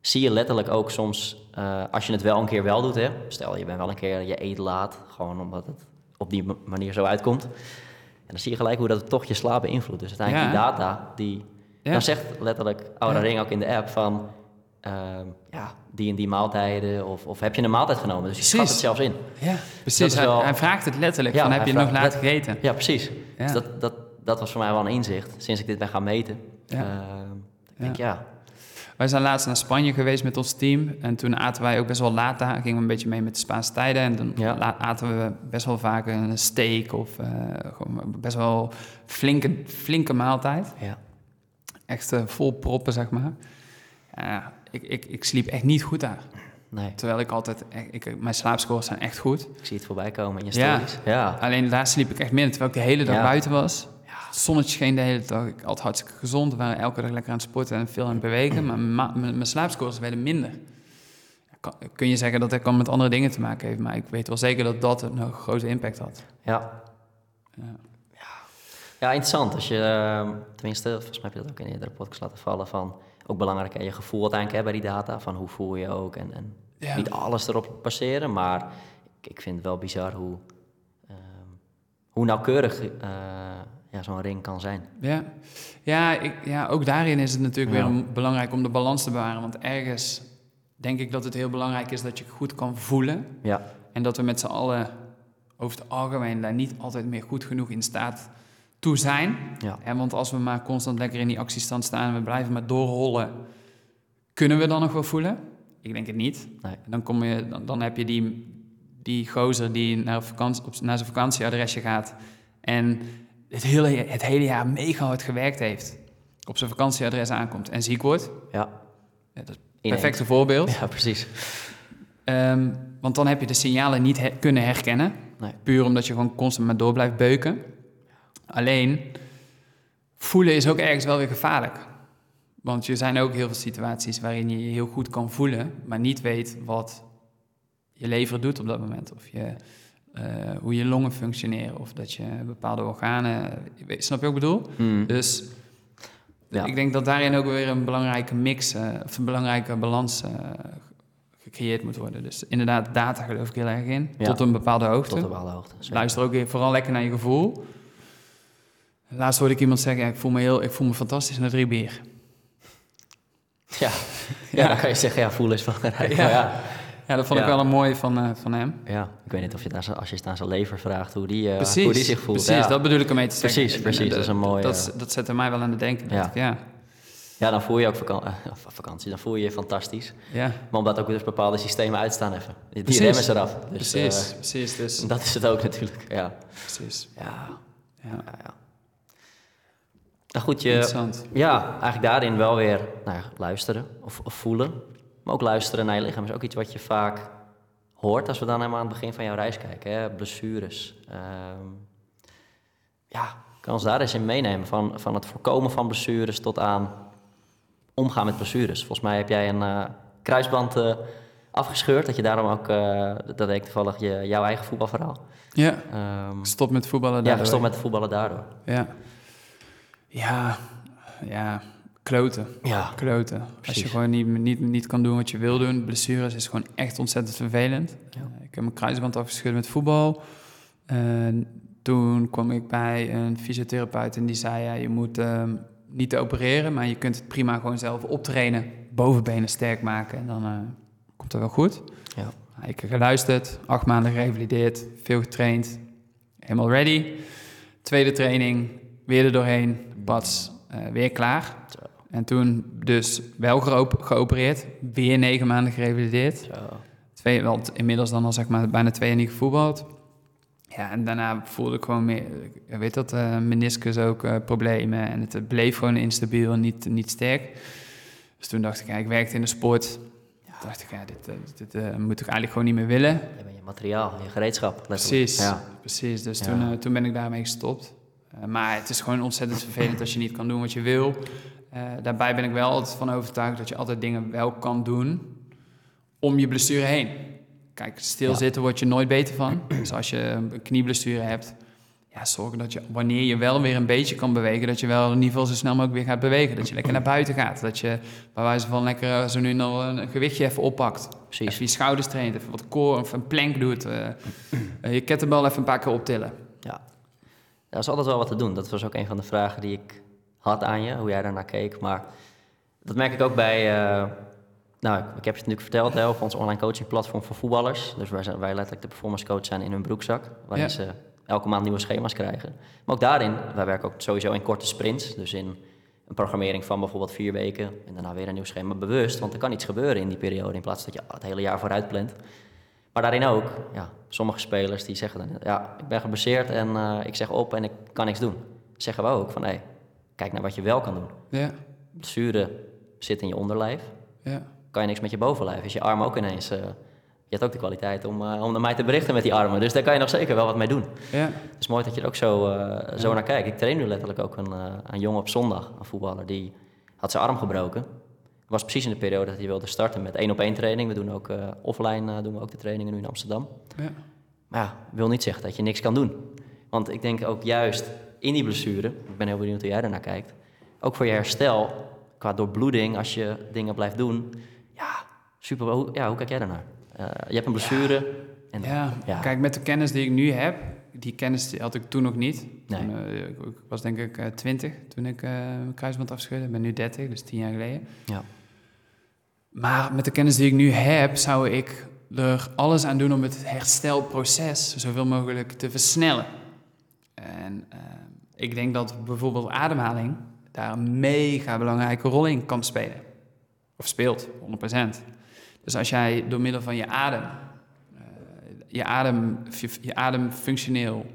zie je letterlijk ook soms, eh, als je het wel een keer wel doet, hè. Stel, je bent wel een keer, je eet laat. Gewoon omdat het op die ma- manier zo uitkomt. En dan zie je gelijk hoe dat toch je slaap beïnvloedt. Dus uiteindelijk Ja. die data, die... Dan zegt letterlijk Ja. Ring ook in de app van... ehm, ja, die en die maaltijden. Of, of heb je een maaltijd genomen? Dus je schat Precies. het zelfs in. ja, precies. Hij, vraagt het letterlijk, Ja, van heb je nog laat gegeten? Ja, precies. Ja. Dus dat, dat, dat was voor mij wel een inzicht. Sinds ik dit ben gaan meten. Ja. Ehm, ik denk, ja. Wij zijn laatst naar Spanje geweest met ons team. En toen aten wij ook best wel laat daar. Gingen we een beetje mee met de Spaanse tijden. En dan aten we best wel vaak een steak of eh, gewoon best wel flinke, flinke maaltijd. ja. Echt eh, vol proppen, zeg maar. Ja, ik, ik, ik sliep echt niet goed daar. Nee, Terwijl ik altijd... Ik, mijn slaapscores zijn echt goed. ik zie het voorbij komen in je Ja. stories. Ja. Alleen daar sliep ik echt minder. Terwijl ik de hele dag Ja. buiten was. Het zonnetje scheen de hele dag. Ik had hartstikke gezond. We waren elke dag lekker aan het sporten en veel aan het bewegen. Maar ma- mijn mijn slaapscores werden minder. Kan- Kun je zeggen dat dat kan met andere dingen te maken heeft. Maar ik weet wel zeker dat dat een grote impact had. Ja. Ja. Ja, interessant. Als je, ehm, tenminste, volgens mij heb je dat ook in een eerdere podcast laten vallen, van ook belangrijk hè, je gevoel uiteindelijk hè, bij die data, van hoe voel je ook en, en Ja. niet alles erop baseren, maar ik, ik vind het wel bizar hoe, ehm, hoe nauwkeurig eh, ja, zo'n ring kan zijn. Ja, ja, ik, ja ook daarin is het natuurlijk Ja. weer belangrijk om de balans te bewaren. Want ergens denk ik dat het heel belangrijk is dat je goed kan voelen. Ja, En dat we met z'n allen over het algemeen daar niet altijd meer goed genoeg in staat toe zijn. ja, Hè, want als we maar constant lekker in die actiestand staan en we blijven maar doorrollen, kunnen we dan nog wel voelen? Ik denk het niet. nee, En dan, kom je, dan, dan heb je die, die gozer die naar, vakantie, op, naar zijn vakantieadresje gaat en het hele, het hele jaar mega hard gewerkt heeft, op zijn vakantieadres aankomt en ziek wordt. ja. Dat is een perfecte voorbeeld. Ja, precies. Ehm, want dan heb je de signalen niet kunnen herkennen. Nee. Puur omdat je gewoon constant maar door blijft beuken. Alleen, voelen is ook ergens wel weer gevaarlijk. Want er zijn ook heel veel situaties waarin je je heel goed kan voelen, maar niet weet wat je lever doet op dat moment. Of je, eh, hoe je longen functioneren, of dat je bepaalde organen. Snap je wat ik bedoel? Hmm. Dus Ja. ik denk dat daarin ook weer een belangrijke mix, eh, of een belangrijke balans eh, gecreëerd moet worden. Dus inderdaad, data geloof ik heel erg in, Ja. tot een bepaalde hoogte. Tot op alle hoogte. zeker. Luister ook vooral lekker naar je gevoel. Laatst hoorde ik iemand zeggen, ja, ik, voel me heel, ik voel me fantastisch na drie bier. Ja. Ja. dan kan je zeggen, ja, voelen is belangrijk. Ja. Ja. Ja, dat vond ik wel een mooie van, eh, van hem. Ja, ik weet niet of je het als je het aan zijn lever vraagt hoe die, eh, precies, hoe die zich voelt. precies dat bedoel ik ermee te zeggen. Precies, precies, dat is een mooie- Dat, dat zette mij wel aan het denken. Ja. Ja. Ja. dan voel je ook eh, vakantie, dan voel je je fantastisch. ja. Maar omdat ook dus bepaalde systemen uitstaan even. Die Precies. remmen ze eraf. Dus, precies, precies. Dus, dat is het ook natuurlijk. Ja, precies. ja, Ja. ja. ja. Nou goed, je, Interessant. ja, eigenlijk daarin wel weer nou ja, luisteren of, of voelen. Maar ook luisteren naar je lichaam is ook iets wat je vaak hoort als we dan helemaal aan het begin van jouw reis kijken. Hè? Blessures. Ehm, ja, kan ons daar eens in meenemen. Van, van het voorkomen van blessures tot aan omgaan met blessures. Volgens mij heb jij een eh, kruisband eh, afgescheurd. Dat je daarom ook, eh, dat weet ik toevallig, je, jouw eigen voetbalverhaal. Ja, Ehm, stop met voetballen ja, daardoor. gestopt met voetballen daardoor. Ja. Ja, ja, kloten. Ja, Kloten. Als je gewoon niet, niet, niet kan doen wat je wil doen. Blessures is gewoon echt ontzettend vervelend. Ja. Eh, ik heb mijn kruisband afgescheurd met voetbal. En toen kwam ik bij een fysiotherapeut en die zei... Ja, je moet ehm, niet opereren, maar je kunt het prima gewoon zelf optrainen. Bovenbenen sterk maken en dan eh, komt het wel goed. Ja. Nou, Ik heb geluisterd, acht maanden gerevalideerd, veel getraind. Helemaal ready. Tweede training, weer er doorheen, bats, eh, weer klaar. Zo. En toen dus wel geop- geopereerd, weer negen maanden gerevalideerd. Zo. Twee, wel t- inmiddels dan al zeg maar bijna twee jaar niet gevoetbald. Ja, en daarna voelde ik gewoon meer, ik weet dat, eh meniscus ook eh, problemen. En het bleef gewoon instabiel en niet, niet sterk. Dus toen dacht ik, ja, ik werkte in de sport. Toen dacht ik, ja, dit, eh, dit eh, moet ik eigenlijk gewoon niet meer willen. Je bent je materiaal, je gereedschap. letterlijk. Precies, Ja. precies. Dus Ja. toen, eh, toen ben ik daarmee gestopt. Eh, maar het is gewoon ontzettend vervelend als je niet kan doen wat je wil. Eh, daarbij ben ik wel altijd van overtuigd dat je altijd dingen wel kan doen om je blessure heen. Kijk, stilzitten word je nooit beter van. Dus als je een knieblessure hebt, ja, zorg dat je wanneer je wel weer een beetje kan bewegen, dat je wel in ieder geval zo snel mogelijk weer gaat bewegen. Dat je lekker naar buiten gaat. Dat je bij wijze van lekker eh, zo nu dan een gewichtje even oppakt. Precies. Even je schouders traint, even wat core of een plank doet. je kettlebell even een paar keer optillen. Ja. Er is altijd wel wat te doen. Dat was ook een van de vragen die ik had aan je, hoe jij daarnaar keek. Maar dat merk ik ook bij... eh, nou, ik, ik heb je het natuurlijk verteld, hè, over ons online coaching platform voor voetballers. Dus wij, zijn, wij letterlijk de performance coach zijn in hun broekzak. Waarin Ja. ze elke maand nieuwe schema's krijgen. Maar ook daarin, wij werken ook sowieso in korte sprints. Dus in een programmering van bijvoorbeeld vier weken. En daarna weer een nieuw schema bewust. Want er kan iets gebeuren in die periode. In plaats dat je het hele jaar vooruit plant. Maar daarin ook, ja, sommige spelers die zeggen dan, ja, ik ben geblesseerd en eh, ik zeg op en ik kan niks doen. Zeggen we ook van, hé, kijk naar wat je wel kan doen. Ja, Blessure zit in je onderlijf, ja. kan je niks met je bovenlijf. Is je arm ook ineens, eh, je hebt ook de kwaliteit om, eh, om naar mij te berichten met die armen. Dus daar kan je nog zeker wel wat mee doen. ja. Het is mooi dat je er ook zo, zo Ja. naar kijkt. Ik train nu letterlijk ook een, een jongen op zondag, een voetballer, die had zijn arm gebroken. Het was precies in de periode dat hij wilde starten met één op één training. We doen ook eh, offline eh, doen we ook de trainingen nu in Amsterdam. ja. Maar ja, wil niet zeggen dat je niks kan doen. Want ik denk ook juist in die blessure, ik ben heel benieuwd hoe jij daarnaar kijkt, ook voor je herstel, qua doorbloeding, als je dingen blijft doen, ja, super. Hoe, ja, hoe kijk jij daarnaar? Eh, je hebt een blessure. En, Ja, Ja. kijk, met de kennis die ik nu heb, die kennis had ik toen nog niet. Nee. Toen, ik was denk ik 20 toen ik mijn kruisband afscheurde. Ik ben nu 30, dus 10 jaar geleden. Ja. Maar met de kennis die ik nu heb, zou ik er alles aan doen om het herstelproces zoveel mogelijk te versnellen. En eh, ik denk dat bijvoorbeeld ademhaling daar een mega belangrijke rol in kan spelen. Of speelt, 100%. Dus als jij door middel van je adem, eh, je, adem je, adem functioneel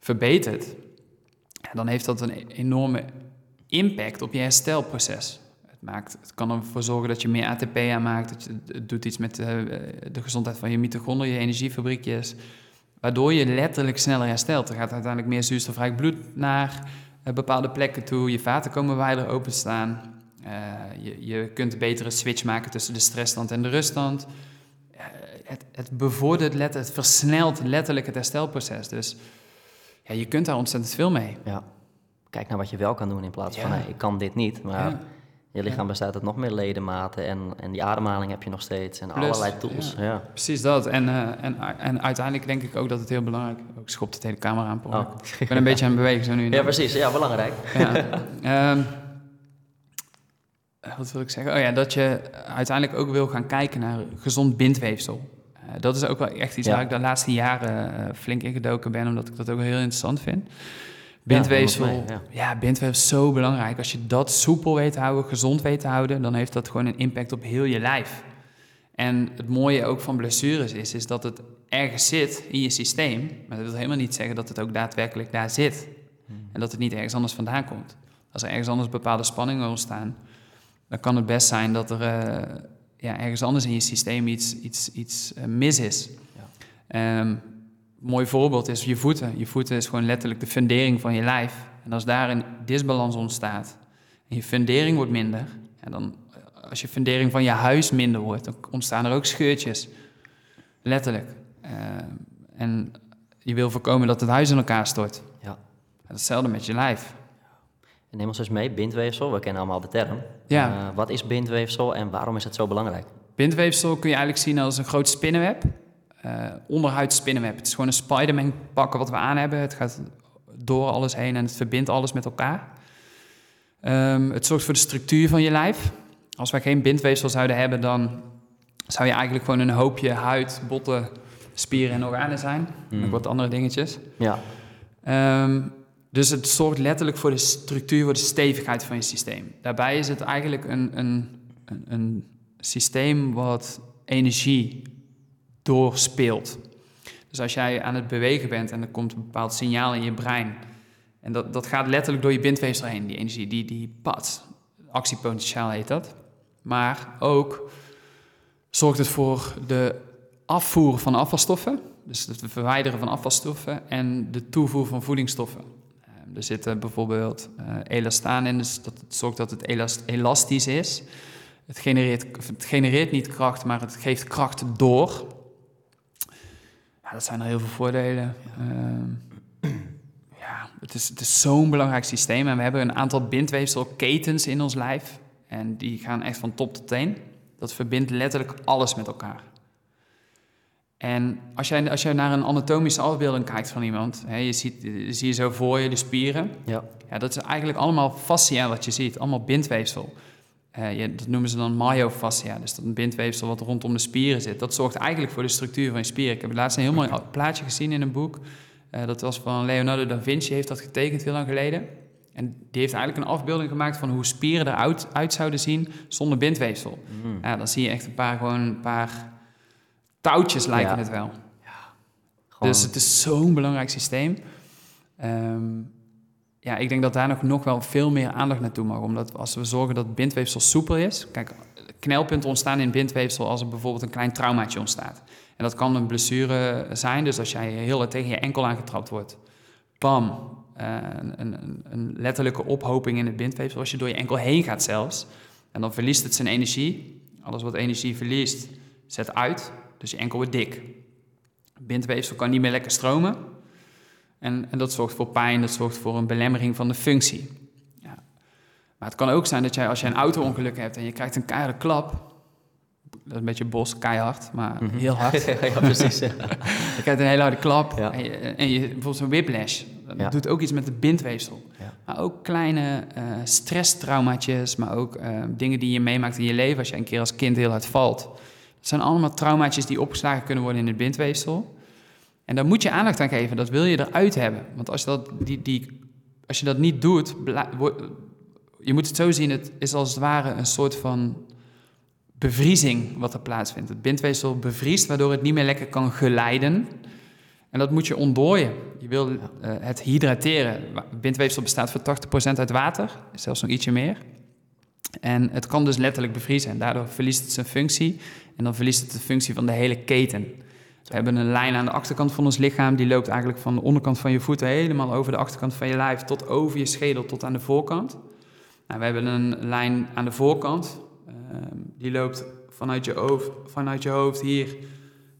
verbetert, dan heeft dat een e- enorme impact op je herstelproces. Het, maakt, het kan ervoor zorgen dat je meer ATP aanmaakt. Dat je, het doet iets met eh, de gezondheid van je mitochondriën, je energiefabriekjes. Waardoor je letterlijk sneller herstelt. Er gaat uiteindelijk meer zuurstofrijk bloed naar eh, bepaalde plekken toe. Je vaten komen wijder openstaan. Eh, je, je kunt een betere switch maken tussen de stressstand en de ruststand. Eh, het, het bevordert, let, het versnelt letterlijk het herstelproces. Dus ja, je kunt daar ontzettend veel mee. ja. Kijk naar wat je wel kan doen in plaats van, ik kan dit niet. Maar Ja. Je lichaam bestaat uit nog meer ledematen en, en die ademhaling heb je nog steeds en Plus, allerlei tools. ja. Ja. Precies dat. En, eh, en, en uiteindelijk denk ik ook dat het heel belangrijk is. Ik schop de hele camera aan. Oh. Ik ben een beetje aan het bewegen zo nu. ja, precies. Ja, belangrijk. Ja. Ehm, wat wil ik zeggen? Oh ja, dat je uiteindelijk ook wil gaan kijken naar gezond bindweefsel. Eh, dat is ook wel echt iets waar ik de laatste jaren eh, flink ingedoken ben, omdat ik dat ook heel interessant vind. Bindweefsel, ja. bindweefsel is zo belangrijk. Als je dat soepel weet te houden, gezond weet te houden, dan heeft dat gewoon een impact op heel je lijf. En het mooie ook van blessures is, is dat het ergens zit in je systeem. Maar dat wil helemaal niet zeggen dat het ook daadwerkelijk daar zit. En dat het niet ergens anders vandaan komt. Als er ergens anders bepaalde spanningen ontstaan, dan kan het best zijn dat er eh, ja, ergens anders in je systeem iets, iets, iets eh, mis is. Ja. Ehm, mooi voorbeeld is je voeten. Je voeten is gewoon letterlijk de fundering van je lijf. En als daar een disbalans ontstaat en je fundering wordt minder, ja, dan als je fundering van je huis minder wordt, dan ontstaan er ook scheurtjes. Letterlijk. Uh, en je wil voorkomen dat het huis in elkaar stort. Ja. Hetzelfde met je lijf. En neem ons eens mee, bindweefsel. We kennen allemaal de term. Ja. Uh, wat is bindweefsel en waarom is het zo belangrijk? Bindweefsel kun je eigenlijk zien als een groot spinnenweb. Uh, onderhuids spinnenweb. Het is gewoon een Spiderman pakken wat we aan hebben. Het gaat door alles heen en het verbindt alles met elkaar. Um, het zorgt voor de structuur van je lijf. Als wij geen bindweefsel zouden hebben, dan zou je eigenlijk gewoon een hoopje huid, botten, spieren en organen zijn. Mm. Nog wat andere dingetjes. Ja. Um, dus het zorgt letterlijk voor de structuur, voor de stevigheid van je systeem. Daarbij is het eigenlijk een, een, een, een systeem wat energie doorspeelt. Dus als jij aan het bewegen bent en er komt een bepaald signaal in je brein. En dat, dat gaat letterlijk door je bindweefsel heen, die energie, die, die pad. Actiepotentiaal heet dat. Maar ook zorgt het voor de afvoer van afvalstoffen. Dus het verwijderen van afvalstoffen en de toevoer van voedingsstoffen. Er zit bijvoorbeeld uh, elastaan in, dus dat zorgt dat het elast elastisch is. Het genereert, het genereert niet kracht, maar het geeft kracht door. Ja, dat zijn er heel veel voordelen. Uh, ja, het is, het is zo'n belangrijk systeem. En we hebben een aantal bindweefselketens in ons lijf. En die gaan echt van top tot teen. Dat verbindt letterlijk alles met elkaar. En als jij, als jij naar een anatomische afbeelding kijkt van iemand, hè, je ziet, zie je zo voor je de spieren. Ja. Ja, dat is eigenlijk allemaal fascia wat je ziet, allemaal bindweefsel. Uh, je, dat noemen ze dan myofascia, dus dat een bindweefsel wat rondom de spieren zit. Dat zorgt eigenlijk voor de structuur van je spieren. Ik heb laatst een heel mooi plaatje gezien in een boek. Uh, dat was van Leonardo da Vinci, heeft dat getekend heel lang geleden. En die heeft eigenlijk een afbeelding gemaakt van hoe spieren eruit uit zouden zien zonder bindweefsel. Mm. Ja, dan zie je echt een paar, gewoon een paar touwtjes lijken Ja. het wel. Gewoon- Dus het is zo'n belangrijk systeem. Ehm, ja, ik denk dat daar nog, nog wel veel meer aandacht naartoe mag. Omdat als we zorgen dat bindweefsel soepel is... Kijk, knelpunten ontstaan in bindweefsel als er bijvoorbeeld een klein traumaatje ontstaat. En dat kan een blessure zijn. Dus als jij heel tegen je enkel aangetrapt wordt... Bam, eh, een, een, een letterlijke ophoping in het bindweefsel. Als je door je enkel heen gaat zelfs. En dan verliest het zijn energie. Alles wat energie verliest, zet uit. Dus je enkel wordt dik. Bindweefsel kan niet meer lekker stromen. En, en dat zorgt voor pijn, dat zorgt voor een belemmering van de functie. Ja. Maar het kan ook zijn dat jij, als je een auto-ongeluk hebt en je krijgt een keiharde klap. Dat is een beetje bos, keihard, maar Mhm. heel hard. ja, precies. ja. Je krijgt een hele harde klap Ja. en, je, en je, bijvoorbeeld een whiplash. Dat Ja. doet ook iets met het bindweefsel. Maar ook kleine eh stresstraumaatjes, maar ook eh, dingen die je meemaakt in je leven als je een keer als kind heel hard valt. Dat zijn allemaal traumaatjes die opgeslagen kunnen worden in het bindweefsel. En daar moet je aandacht aan geven, dat wil je eruit hebben. Want als je dat, die, die, als je dat niet doet, je moet het zo zien, het is als het ware een soort van bevriezing wat er plaatsvindt. Het bindweefsel bevriest, waardoor het niet meer lekker kan geleiden. En dat moet je ontdooien. Je wil eh, het hydrateren. Bindweefsel bestaat voor 80% uit water, zelfs nog ietsje meer. En het kan dus letterlijk bevriezen. En daardoor verliest het zijn functie. En dan verliest het de functie van de hele keten. We hebben een lijn aan de achterkant van ons lichaam. Die loopt eigenlijk van de onderkant van je voeten helemaal over de achterkant van je lijf. Tot over je schedel, tot aan de voorkant. Nou, we hebben een lijn aan de voorkant. Ehm, die loopt vanuit je, hoofd, vanuit je hoofd hier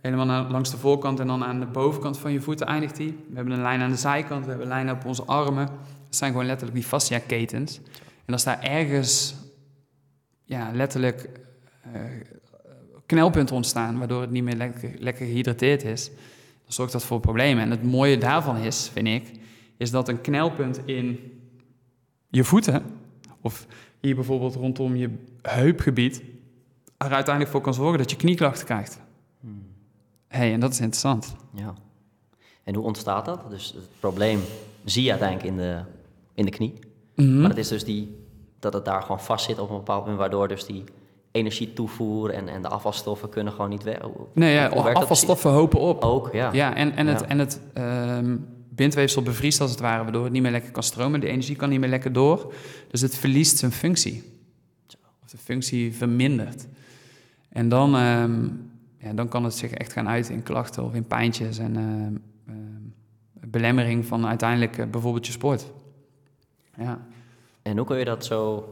helemaal langs de voorkant. En dan aan de bovenkant van je voeten eindigt die. We hebben een lijn aan de zijkant. We hebben lijnen op onze armen. Dat zijn gewoon letterlijk die fascia-ketens. En als daar ergens ja, letterlijk eh, knelpunten ontstaan, waardoor het niet meer lekker, lekker gehydrateerd is, dan zorgt dat voor problemen. En het mooie daarvan is, vind ik, is dat een knelpunt in je voeten, of hier bijvoorbeeld rondom je heupgebied, er uiteindelijk voor kan zorgen dat je knieklachten krijgt. hey, en dat is interessant. Ja. En hoe ontstaat dat? Dus het probleem zie je uiteindelijk in de, in de knie. Mhm. Maar het is dus die, dat het daar gewoon vast zit op een bepaald moment, waardoor dus die energietoevoer en, en de afvalstoffen kunnen gewoon niet werken. Nee, ja, afvalstoffen hopen op. Ook, ja. Ja, en, en het, Ja. en het ehm, bindweefsel bevriest als het ware, waardoor het niet meer lekker kan stromen. De energie kan niet meer lekker door. Dus het verliest zijn functie. Of de functie vermindert. En dan, ehm, ja, dan kan het zich echt gaan uiten in klachten of in pijntjes en ehm, belemmering van uiteindelijk eh, bijvoorbeeld je sport. Ja. En hoe kun je dat zo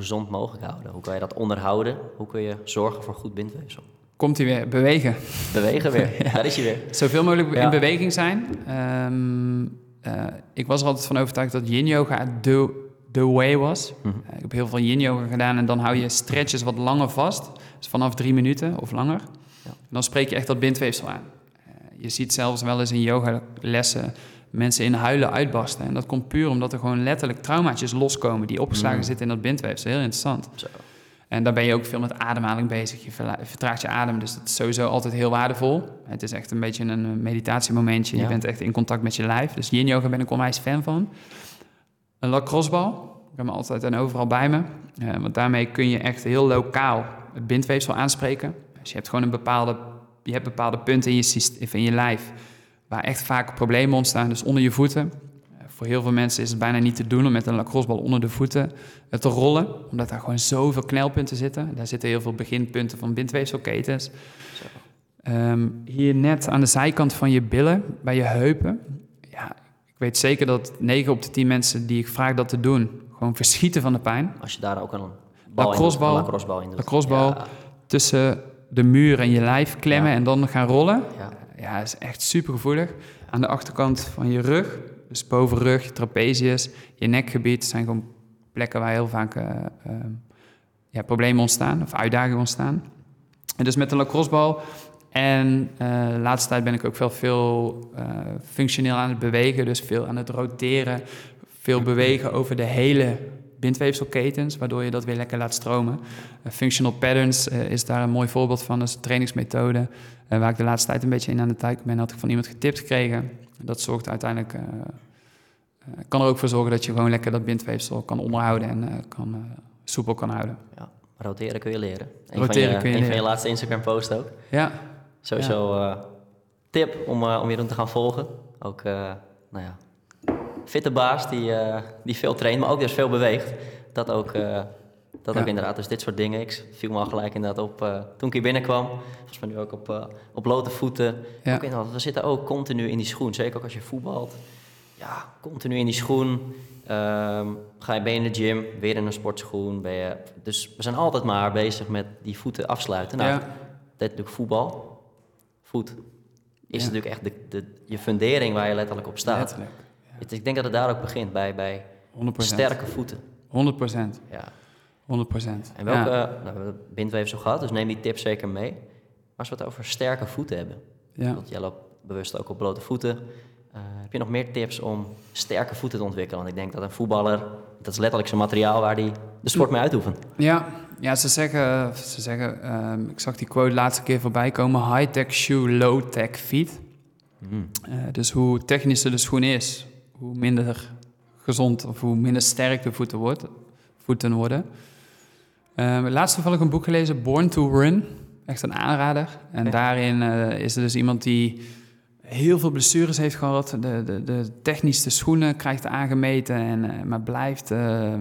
gezond mogelijk houden? Hoe kan je dat onderhouden? Hoe kun je zorgen voor goed bindweefsel? Komt hij weer, bewegen. Bewegen weer, daar is hij weer. Zoveel mogelijk Ja. in beweging zijn. Ehm, eh, ik was er altijd van overtuigd dat yin yoga de, the way was. Mhm. Eh, ik heb heel veel yin yoga gedaan en dan hou je stretches wat langer vast. Dus vanaf drie minuten of langer. Ja. En dan spreek je echt dat bindweefsel aan. Eh, je ziet zelfs wel eens in yogalessen mensen in huilen uitbarsten. En dat komt puur omdat er gewoon letterlijk traumaatjes loskomen die opgeslagen Mm. zitten in dat bindweefsel. Heel interessant. Zo. En daar ben je ook veel met ademhaling bezig. Je vertraagt je adem, dus dat is sowieso altijd heel waardevol. Het is echt een beetje een eh, meditatiemomentje. Ja. Je bent echt in contact met je lijf. Dus yin yoga ben ik onwijs fan van. Een lacrossebal. Ik heb hem altijd en overal bij me. Eh, want daarmee kun je echt heel lokaal het bindweefsel aanspreken. Dus je hebt gewoon een bepaalde, je hebt bepaalde punten in je, in je lijf waar echt vaak problemen ontstaan. Dus onder je voeten. Eh, voor heel veel mensen is het bijna niet te doen om met een lacrossebal onder de voeten eh, te rollen. Omdat daar gewoon zoveel knelpunten zitten. Daar zitten heel veel beginpunten van bindweefselketens. Ehm, hier net aan de zijkant van je billen, bij je heupen. Ja, ik weet zeker dat 9 op de 10 mensen die ik vraag dat te doen, gewoon verschieten van de pijn. Als je daar ook een bal Lacrossebal. in doet, een lacrossebal in doet. Lacrossebal. Ja, Tussen de muur en je lijf klemmen Ja. en dan gaan rollen. ja. Ja, is echt super gevoelig. Aan de achterkant van je rug, dus bovenrug, trapezius, je nekgebied, zijn gewoon plekken waar heel vaak eh, ehm, ja, problemen ontstaan of uitdagingen ontstaan. En dus met de lacrossebal. En eh, de laatste tijd ben ik ook veel eh, functioneel aan het bewegen, dus veel aan het roteren, veel bewegen over de hele bindweefselketens, waardoor je dat weer lekker laat stromen. Eh, functional patterns eh, is daar een mooi voorbeeld van, dat is een trainingsmethode eh, waar ik de laatste tijd een beetje in aan de tijd ben, had ik van iemand getipt gekregen. Dat zorgt uiteindelijk, kan er ook voor zorgen dat je gewoon lekker dat bindweefsel kan onderhouden en kan, soepel kan houden. ja. Roteren kun je leren. Een Roteren van je, kun je een van je laatste Instagram posts ook. Ja, Sowieso tip om, om Jeroen te gaan volgen. Ook, nou ja, fitte baas die, eh, die veel traint, maar ook dus veel beweegt. Dat ook, eh, dat Ja. ook inderdaad, dus dit soort dingen. Ik viel me al gelijk inderdaad op eh, toen ik hier binnenkwam. Volgens mij nu ook op, op blote voeten. Ja. Ook inderdaad, we zitten ook continu in die schoen. Zeker ook als je voetbalt. Ja, continu in die schoen. Ehm, ga je, ben je in de gym, weer in een sportschoen. Ben je, dus we zijn altijd maar bezig met die voeten afsluiten. Nou, ja. natuurlijk voetbal. Voet is natuurlijk echt de, de, je fundering waar je letterlijk op staat. letterlijk. Het- ik denk dat het daar ook begint, bij, bij 100%. sterke voeten. 100%. Ja. 100%. En welke, Ja. nou, we hebben bindweefsel gehad, dus neem die tips zeker mee. Maar als we het over sterke voeten hebben, Ja. want jij loopt bewust ook op blote voeten. eh, heb je nog meer tips om sterke voeten te ontwikkelen? Want ik denk dat een voetballer, dat is letterlijk zijn materiaal waar hij de sport mee uitoefent. Ja, ja ze zeggen, ze zeggen ehm, ik zag die quote laatste keer voorbij komen, high-tech shoe, low-tech feet. Mm. Eh, dus hoe technischer de schoen is, hoe minder gezond of hoe minder sterk de voeten, wordt, voeten worden. Ehm laatst toevallig een boek gelezen, Born to Run. Echt een aanrader. En Ja. daarin eh, is er dus iemand die heel veel blessures heeft gehad. De, de, de technische schoenen krijgt aangemeten, en, eh, maar blijft eh,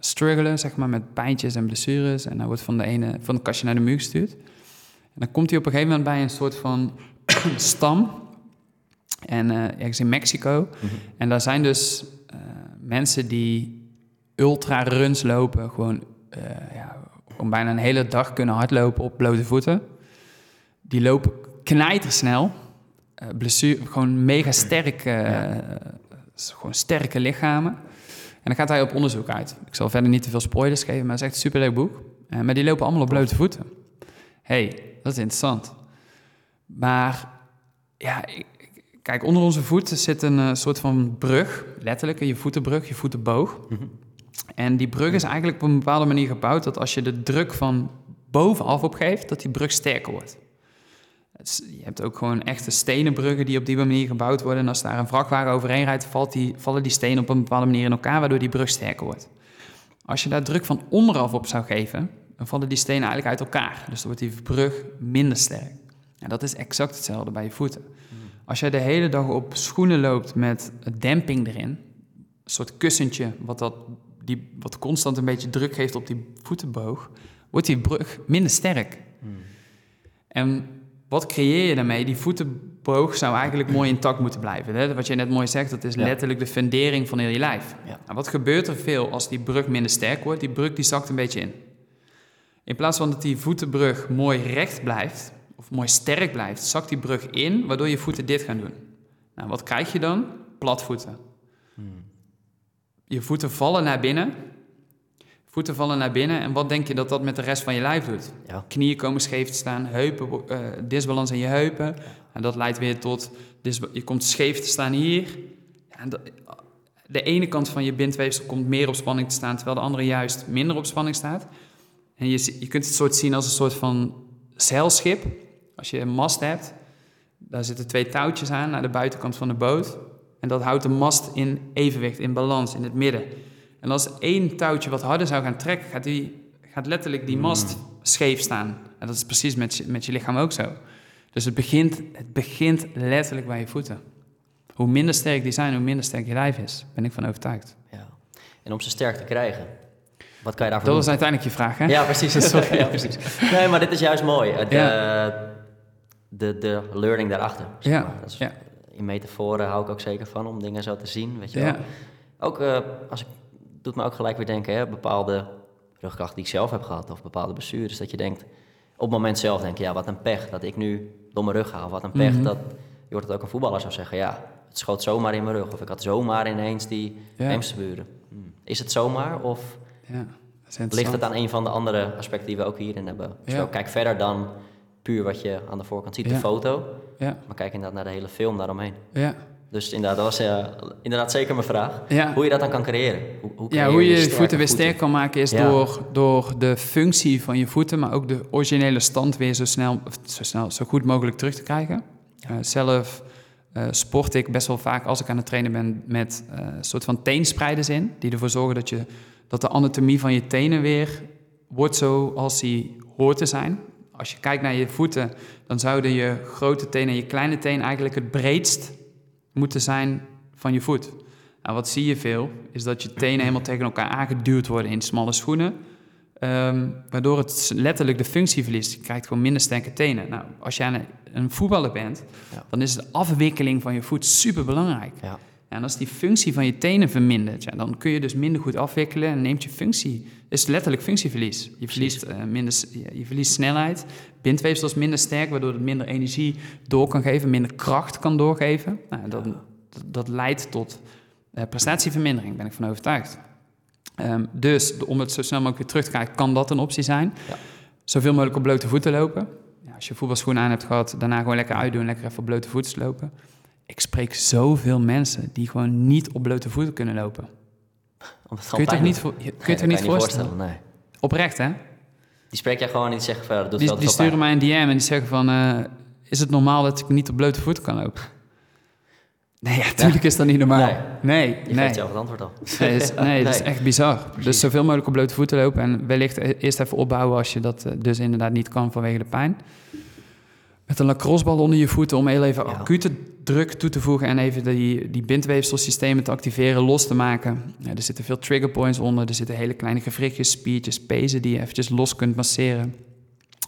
struggelen zeg maar, met pijntjes en blessures. En hij wordt van, de ene, van het kastje naar de muur gestuurd. En dan komt hij op een gegeven moment bij een soort van stam. En eh, ergens in Mexico. Mhm. En daar zijn dus eh, mensen die ultra-runs lopen. Gewoon, eh, ja, gewoon bijna een hele dag kunnen hardlopen op blote voeten. Die lopen knijtersnel. blessure, gewoon mega sterk. Ja. Gewoon sterke lichamen. En dan gaat hij op onderzoek uit. Ik zal verder niet te veel spoilers geven, maar het is echt een superleuk boek. Maar die lopen allemaal op blote voeten. hey, dat is interessant. Maar ja, ik- ik- kijk, onder onze voeten zit een eh, soort van brug, letterlijk, je voetenbrug, je voetenboog. Mhm. En die brug is eigenlijk op een bepaalde manier gebouwd dat als je de druk van bovenaf opgeeft, dat die brug sterker wordt. Je hebt ook gewoon echte stenen bruggen die op die manier gebouwd worden. En als daar een vrachtwagen overheen rijdt, valt die, vallen die stenen op een bepaalde manier in elkaar, waardoor die brug sterker wordt. Als je daar druk van onderaf op zou geven, dan vallen die stenen eigenlijk uit elkaar. Dus dan wordt die brug minder sterk. En dat is exact hetzelfde bij je voeten. Als jij de hele dag op schoenen loopt met demping erin, een soort kussentje wat, dat, die, wat constant een beetje druk geeft op die voetenboog, wordt die brug minder sterk. Mm. En wat creëer je daarmee? Die voetenboog zou eigenlijk mooi intact moeten blijven. Hè? Wat je net mooi zegt, dat is Ja. letterlijk de fundering van heel je lijf. Ja. Nou, wat gebeurt er veel als die brug minder sterk wordt? Die brug die zakt een beetje in. In plaats van dat die voetenbrug mooi recht blijft, of mooi sterk blijft, zakt die brug in, waardoor je voeten dit gaan doen. Nou, wat krijg je dan? Platvoeten. Je voeten vallen naar binnen. Voeten vallen naar binnen. En wat denk je dat dat met de rest van je lijf doet? Ja. Knieën komen scheef te staan, heupen, eh, disbalans in je heupen. En dat leidt weer tot, je komt scheef te staan hier. En dat- de ene kant van je bindweefsel komt meer op spanning te staan, terwijl de andere juist minder op spanning staat. En je, je kunt het soort zien als een soort van zeilschip. Als je een mast hebt, daar zitten twee touwtjes aan naar de buitenkant van de boot. En dat houdt de mast in evenwicht, in balans, in het midden. En als één touwtje wat harder zou gaan trekken, gaat, die, gaat letterlijk die mast scheef staan. En dat is precies met je, met je lichaam ook zo. Dus het begint, het begint letterlijk bij je voeten. Hoe minder sterk die zijn, hoe minder sterk je lijf is. Ben ik van overtuigd. ja. En om ze sterk te krijgen, wat kan je daarvoor Dat was doen? uiteindelijk je vraag, hè? Ja, precies. Sorry. ja, precies. Nee, maar dit is juist mooi. Eh, De, de, de learning daarachter. Zeg Ja. Dat is, ja. In metaforen hou ik ook zeker van om dingen zo te zien. Weet je wel. Ook, eh, als ik, doet me ook gelijk weer denken, hè, bepaalde rugkracht die ik zelf heb gehad, of bepaalde blessures, dat je denkt, op het moment zelf denk je, ja, wat een pech dat ik nu door mijn rug ga, of wat een pech Mhm. dat, je hoort het ook een voetballer zou zeggen, ja, het schoot zomaar in mijn rug, of ik had zomaar ineens die Ja. hamsterburen. Hm. Is het zomaar, of Ja, ligt het aan een van de andere aspecten die we ook hierin hebben? Dus Ja. kijk verder dan puur wat je aan de voorkant ziet, de foto, Ja, maar kijk inderdaad naar de hele film daaromheen. ja. Dus inderdaad, dat was inderdaad zeker mijn vraag. Ja. Hoe je dat dan kan creëren. Hoe, hoe, Ja, hoe je je voeten weer sterk kan maken is Ja. door, door de functie van je voeten, maar ook de originele stand weer zo snel, zo, snel, zo goed mogelijk terug te krijgen. Eh, zelf eh, sport ik best wel vaak als ik aan het trainen ben met eh, een soort van teenspreiders in, die ervoor zorgen dat, je, dat de anatomie van je tenen weer wordt zoals die hoort te zijn. Als je kijkt naar je voeten, dan zouden je grote teen en je kleine teen eigenlijk het breedst moeten zijn van je voet. Nou, wat zie je veel, is dat je tenen helemaal tegen elkaar aangeduwd worden in smalle schoenen. ehm, waardoor het letterlijk de functie verliest. Je krijgt gewoon minder sterke tenen. Nou, als je aan een, een voetballer bent, Ja. dan is de afwikkeling van je voet super belangrijk. Ja. En als die functie van je tenen vermindert, ja, dan kun je dus minder goed afwikkelen en neemt je functie. is letterlijk functieverlies. Je verliest, eh, minder, je, verliest snelheid, bindweefsel is minder sterk, waardoor het minder energie door kan geven, minder kracht kan doorgeven. Nou, dat, dat, leidt tot eh, prestatievermindering, ben ik van overtuigd. Ehm, dus om het zo snel mogelijk weer terug te krijgen, kan dat een optie zijn. Ja. Zoveel mogelijk op blote voeten lopen. Ja, als je voetbalschoenen aan hebt gehad, daarna gewoon lekker uitdoen, lekker even op blote voeten lopen. Ik spreek zoveel mensen die gewoon niet op blote voeten kunnen lopen. Omdat het Kun je toch niet, voor, je- doet. kun je Nee, toch dat niet voorstellen? Nee. Oprecht, hè? Die spreek jij gewoon en die zeggen verder, doet Die, wel die pijn. sturen mij een DM en die zeggen van... eh, is het normaal dat ik niet op blote voeten kan lopen? Nee, ja, natuurlijk is dat niet normaal. Nee. Nee, Je nee. geeft zelf het antwoord al. Nee, dat is, nee, dat is Nee. echt bizar. Dus zoveel mogelijk op blote voeten lopen en wellicht eerst even opbouwen als je dat eh, dus inderdaad niet kan vanwege de pijn. Met een lacrossebal onder je voeten om heel even Ja. acute druk toe te voegen en even die, die bindweefselsystemen te activeren, los te maken. Ja, er zitten veel trigger points onder, er zitten hele kleine gewrichtjes, spiertjes, pezen die je eventjes los kunt masseren.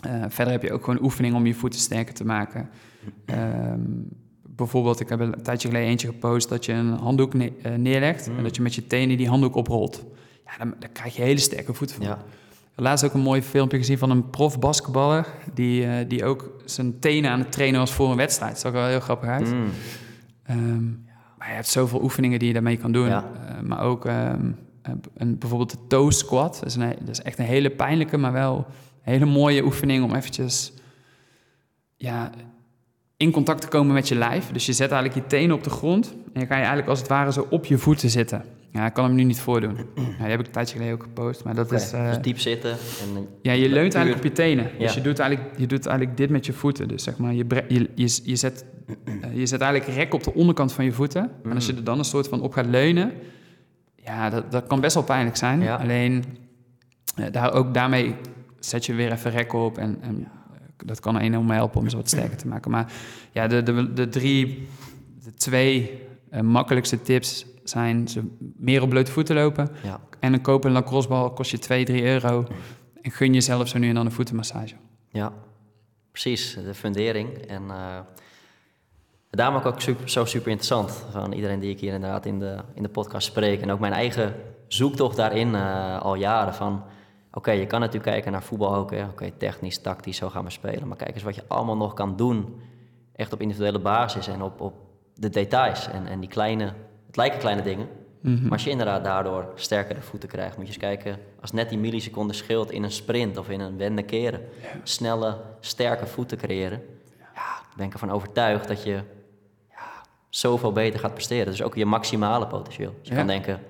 Eh, verder heb je ook gewoon oefening om je voeten sterker te maken. Ehm, bijvoorbeeld, ik heb een tijdje geleden eentje gepost dat je een handdoek ne- eh, neerlegt Mm. en dat je met je tenen die handdoek oprolt. Ja, dan, dan krijg je hele sterke voeten van. Ja. Laatst ook een mooi filmpje gezien van een prof basketballer die, eh, die ook zijn tenen aan het trainen was voor een wedstrijd. Dat zag er wel heel grappig uit. Mm. Ehm, maar je hebt zoveel oefeningen die je daarmee kan doen. Ja. Eh, maar ook ehm, eh, een, bijvoorbeeld de toe squat. Dat is, een, dat is echt een hele pijnlijke, maar wel een hele mooie oefening om eventjes ja, in contact te komen met je lijf. Dus je zet eigenlijk je tenen op de grond en dan ga je eigenlijk als het ware zo op je voeten zitten. Ja, ik kan hem nu niet voordoen. Ja, die heb ik een tijdje geleden ook gepost, maar dat is... eh, Dus diep zitten. En, eh, ja, je leunt eigenlijk op je tenen. Dus Ja. je doet, eigenlijk, je doet eigenlijk dit met je voeten. Dus zeg maar, je, je, je, je, zet, eh, je zet eigenlijk rek op de onderkant van je voeten. En als je Mm. er dan een soort van op gaat leunen... Ja, dat, dat kan best wel pijnlijk zijn. Ja. Alleen, eh, daar, ook daarmee zet je weer even rek op. En, en eh, dat kan enorm helpen om ze wat sterker te maken. Maar ja, de, de, de drie, de twee eh, makkelijkste tips zijn... Ze meer op blote voeten lopen... ja. En een kopen een lacrossebal kost je 2, 3 euro. En gun jezelf zo nu en dan een voetenmassage. ja, precies, de fundering. En uh, daarom ook, ook super, zo super interessant van iedereen die ik hier inderdaad in de, in de podcast spreek. En ook mijn eigen zoektocht daarin uh, al jaren van... Oké, je kan natuurlijk kijken naar voetbal ook. Oké, technisch, tactisch, zo gaan we spelen. Maar kijk eens wat je allemaal nog kan doen. Echt op individuele basis en op, op de details. En, en die kleine, het lijken kleine dingen. Mhm. Maar als je inderdaad daardoor sterkere voeten krijgt, moet je eens kijken. Als net die milliseconde scheelt in een sprint of in een wende keren. Snelle, sterke voeten creëren. Ja, ik ben ik ervan overtuigd dat je ja, zoveel beter gaat presteren. Dus ook je maximale potentieel. Dus je Ja. kan denken,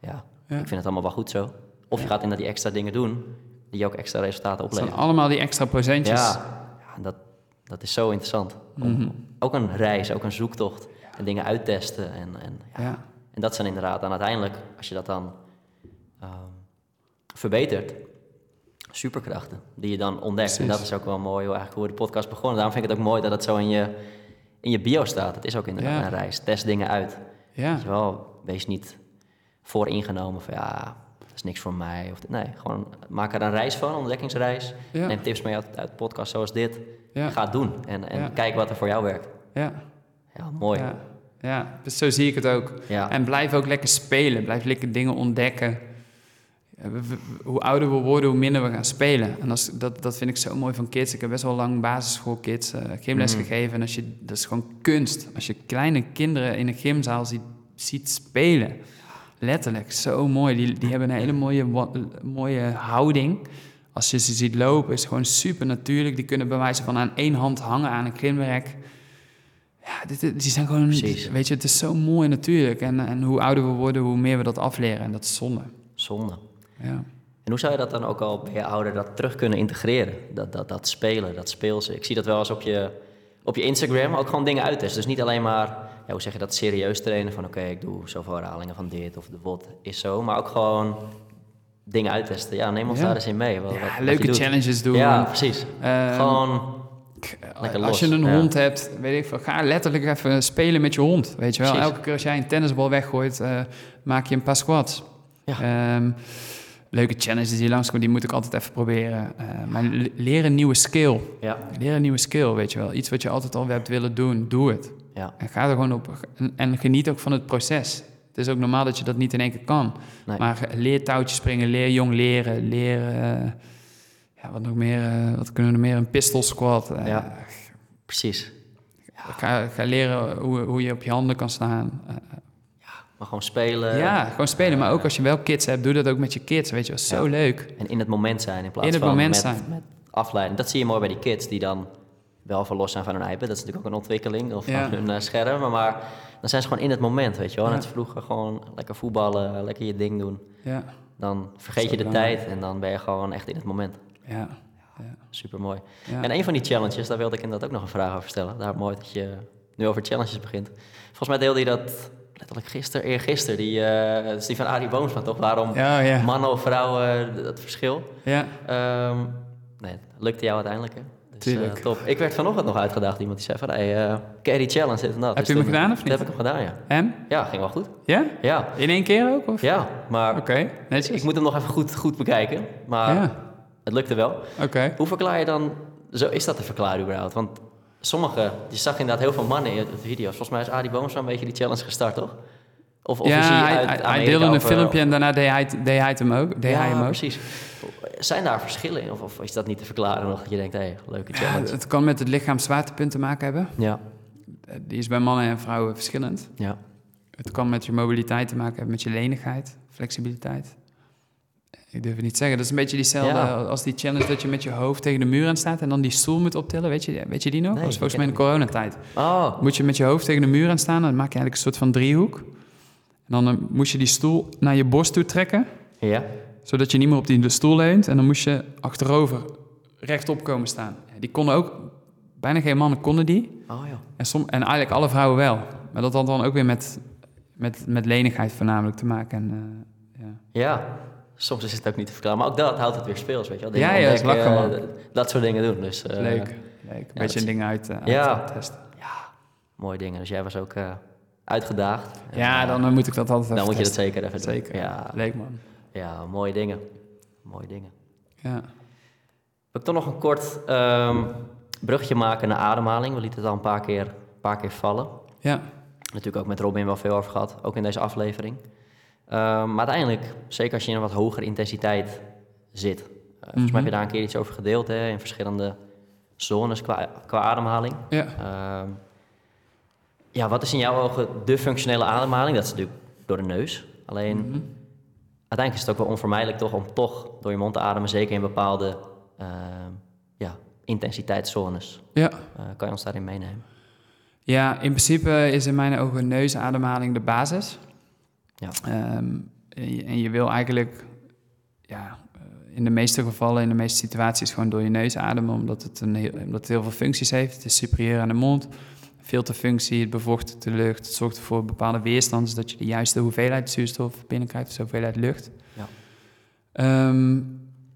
ja, ik vind het allemaal wel goed zo. Of je gaat inderdaad die extra dingen doen, die ook extra resultaten Het zijn opleveren. allemaal die extra procentjes. Ja, dat, dat is zo interessant. Om- Mhm. Ook een reis, ook een zoektocht. En dingen uittesten. En, en, ja. En dat zijn inderdaad dan uiteindelijk, als je dat dan ehm, verbetert, superkrachten die je dan ontdekt. En dat is ook wel mooi hoe, eigenlijk hoe we de podcast begonnen. Daarom vind ik het ook mooi dat het zo in je, in je bio staat. Het is ook inderdaad Ja. een reis. Test dingen uit. Ja. Weet je wel, wees niet vooringenomen van ja, dat is niks voor mij. Of, nee, gewoon maak er een reis van, een ontdekkingsreis. Ja. Neem tips mee uit, uit podcasts zoals dit. Ja. Ga het doen en, en kijk wat er voor jou werkt. Ja. Ja, mooi. Ja. dus zo zie ik het ook. Ja. En blijf ook lekker spelen. Blijf lekker dingen ontdekken. Hoe ouder we worden, hoe minder we gaan spelen. En als, dat, dat vind ik zo mooi van kids. Ik heb best wel lang basisschoolkids uh, gymles Mhm. gegeven. En als je, dat is gewoon kunst. Als je kleine kinderen in een gymzaal ziet, ziet spelen. Letterlijk, zo mooi. Die, die hebben een hele mooie, mooie houding. Als je ze ziet lopen, is het gewoon super natuurlijk. Die kunnen bij wijze van aan één hand hangen aan een klimrek. Ja, dit, die zijn gewoon... Precies. Weet je, het is zo mooi natuurlijk. En, en hoe ouder we worden, hoe meer we dat afleren. En dat is zonde. Zonde. Ja. En hoe zou je dat dan ook al bij je ouder dat terug kunnen integreren? Dat, dat, dat spelen, dat speelse. Ik zie dat wel eens op je, op je Instagram ook gewoon dingen uittesten. Dus niet alleen maar, ja, hoe zeg je dat, serieus trainen van oké, ik doe zoveel herhalingen van dit of de WOD is zo. Maar ook gewoon dingen uittesten. Ja, neem ons Ja. daar eens in mee. Wat, Ja, wat- wat leuke challenges doen. Ja, precies. Ehm, gewoon lekker als je een ja. hond hebt, weet ik veel, ga letterlijk even spelen met je hond. Weet je wel, Precies. elke keer als jij een tennisbal weggooit, eh, maak je een paar squats. Ja. Ehm, leuke challenges die langskomen, die moet ik altijd even proberen. Eh, maar le- leer een nieuwe skill. ja, Leer een nieuwe skill, weet je wel. Iets wat je altijd al hebt willen doen, doe het. ja, En ga er gewoon op. En, en geniet ook van het proces. Het is ook normaal dat je dat niet in één keer kan. Nee. Maar leer touwtjes springen, leer jong leren, leer... eh, ja, wat nog meer, eh, wat kunnen we nog meer? Een pistol squat. eh, Ja. precies. ga, ga leren hoe, hoe je op je handen kan staan. Eh, Maar gewoon spelen. ja, gewoon spelen. Maar ook als je wel kids hebt, doe dat ook met je kids. Weet je zo Ja. leuk. En in het moment zijn in plaats In het van moment met, zijn. met afleiding. Dat zie je mooi bij die kids die dan wel verlost zijn van hun iPad. Dat is natuurlijk ook een ontwikkeling of van Ja. hun eh, schermen. Maar dan zijn ze gewoon in het moment, weet je wel. Ja. Net vroeger gewoon lekker voetballen, lekker je ding doen. Ja, Dan vergeet je de belangrijk. tijd en dan ben je gewoon echt in het moment. Ja, Super mooi. ja. En een van die challenges, daar wilde ik inderdaad ook nog een vraag over stellen. Daar mooi dat je nu over challenges begint. Volgens mij deelde je dat letterlijk gisteren, eergisteren. Die, eh dat die van Arie Boomsma toch? Waarom Ja, ja. mannen of vrouwen, eh, dat verschil. ja. Ehm, nee, lukte jou uiteindelijk, hè? Dus, Tuurlijk. eh, top. Ik werd vanochtend nog uitgedaagd. Iemand die zei van, hey, die challenge, dit en dat. Heb Dus je hem toen- gedaan of niet? heb ik hem gedaan, ja. En? Ja, ging wel goed. Ja? Ja, In één keer ook? Of? ja maar Oké, ik moet hem nog even goed, goed bekijken. Maar Ja, het lukte wel. oké. Hoe verklaar je dan, zo is dat te verklaren überhaupt? Want sommige, je zag inderdaad heel veel mannen in de video's. Volgens mij is Adi Boomsma een beetje die challenge gestart, toch? Of, of ja, hij uit hij- deelde een eh, filmpje en daarna deed hij, deed hij het hem ook. Deed ja, hij hem ook. precies. Zijn daar verschillen in? Of, of is dat niet te verklaren nog? Dat je denkt, hé, hey, leuke Ja, challenge. het kan met het lichaam zwaartepunt te maken hebben. Ja, Die is bij mannen en vrouwen verschillend. ja, Het kan met je mobiliteit te maken hebben, met je lenigheid, flexibiliteit. Ik durf het niet zeggen. Dat is een beetje diezelfde Ja. als die challenge dat je met je hoofd tegen de muur aan staat en dan die stoel moet optillen. Weet je, weet je die nog? Nee, dat volgens mij in de coronatijd. Oh, Moet je met je hoofd tegen de muur aan staan, dan maak je eigenlijk een soort van driehoek. En dan eh, moest je die stoel naar je borst toe trekken, ja. zodat je niet meer op die stoel leunt. En dan moest je achterover rechtop komen staan. Die konden ook, bijna geen mannen konden die. Oh ja. En, som, en eigenlijk alle vrouwen wel. Maar dat had dan ook weer met, met, met lenigheid voornamelijk te maken. En, eh, ja. Ja, soms is het ook niet te verklaren. Maar ook dat houdt het weer speels, weet je wel. Ja, Dingen ja, dat is man. eh, Dat soort dingen doen. Dus, eh, leuk. leuk. Een beetje dingen uit, eh, uit Ja. testen. Mooie dingen. Dus jij was ook uitgedaagd. Ja, dan moet ik dat altijd dan even moet je dat zeker even doen. Zeker. Ja, Leuk man. ja, mooie dingen. Mooie dingen. Ja. Ik toch nog een kort... ehm, bruggetje maken naar ademhaling. We lieten het al een paar keer, paar keer vallen. Ja. Natuurlijk ook met Robin wel veel over gehad, ook in deze aflevering. Ehm, maar uiteindelijk, zeker als je in een wat hogere intensiteit zit. Uh, Volgens mij heb je daar een keer iets over gedeeld, hè, in verschillende zones qua, qua ademhaling. Ja. Ehm, ja, wat is in jouw ogen de functionele ademhaling? Dat is natuurlijk door de neus. Alleen, Mhm. uiteindelijk is het ook wel onvermijdelijk toch om toch door je mond te ademen, zeker in bepaalde ehm, ja, intensiteitszones. Ja. Eh, kan je ons daarin meenemen? Ja, in principe is in mijn ogen neusademhaling de basis. Ja. Ehm, en, je, en je wil eigenlijk, ja, eh, in de meeste gevallen, in de meeste situaties, gewoon door je neus ademen, omdat het, een heel, omdat het heel veel functies heeft. Het is superieur aan de mond, filterfunctie, het bevochtigt de lucht, het zorgt voor bepaalde weerstand, zodat je de juiste hoeveelheid zuurstof binnenkrijgt, dus de hoeveelheid lucht. Ja. Ehm,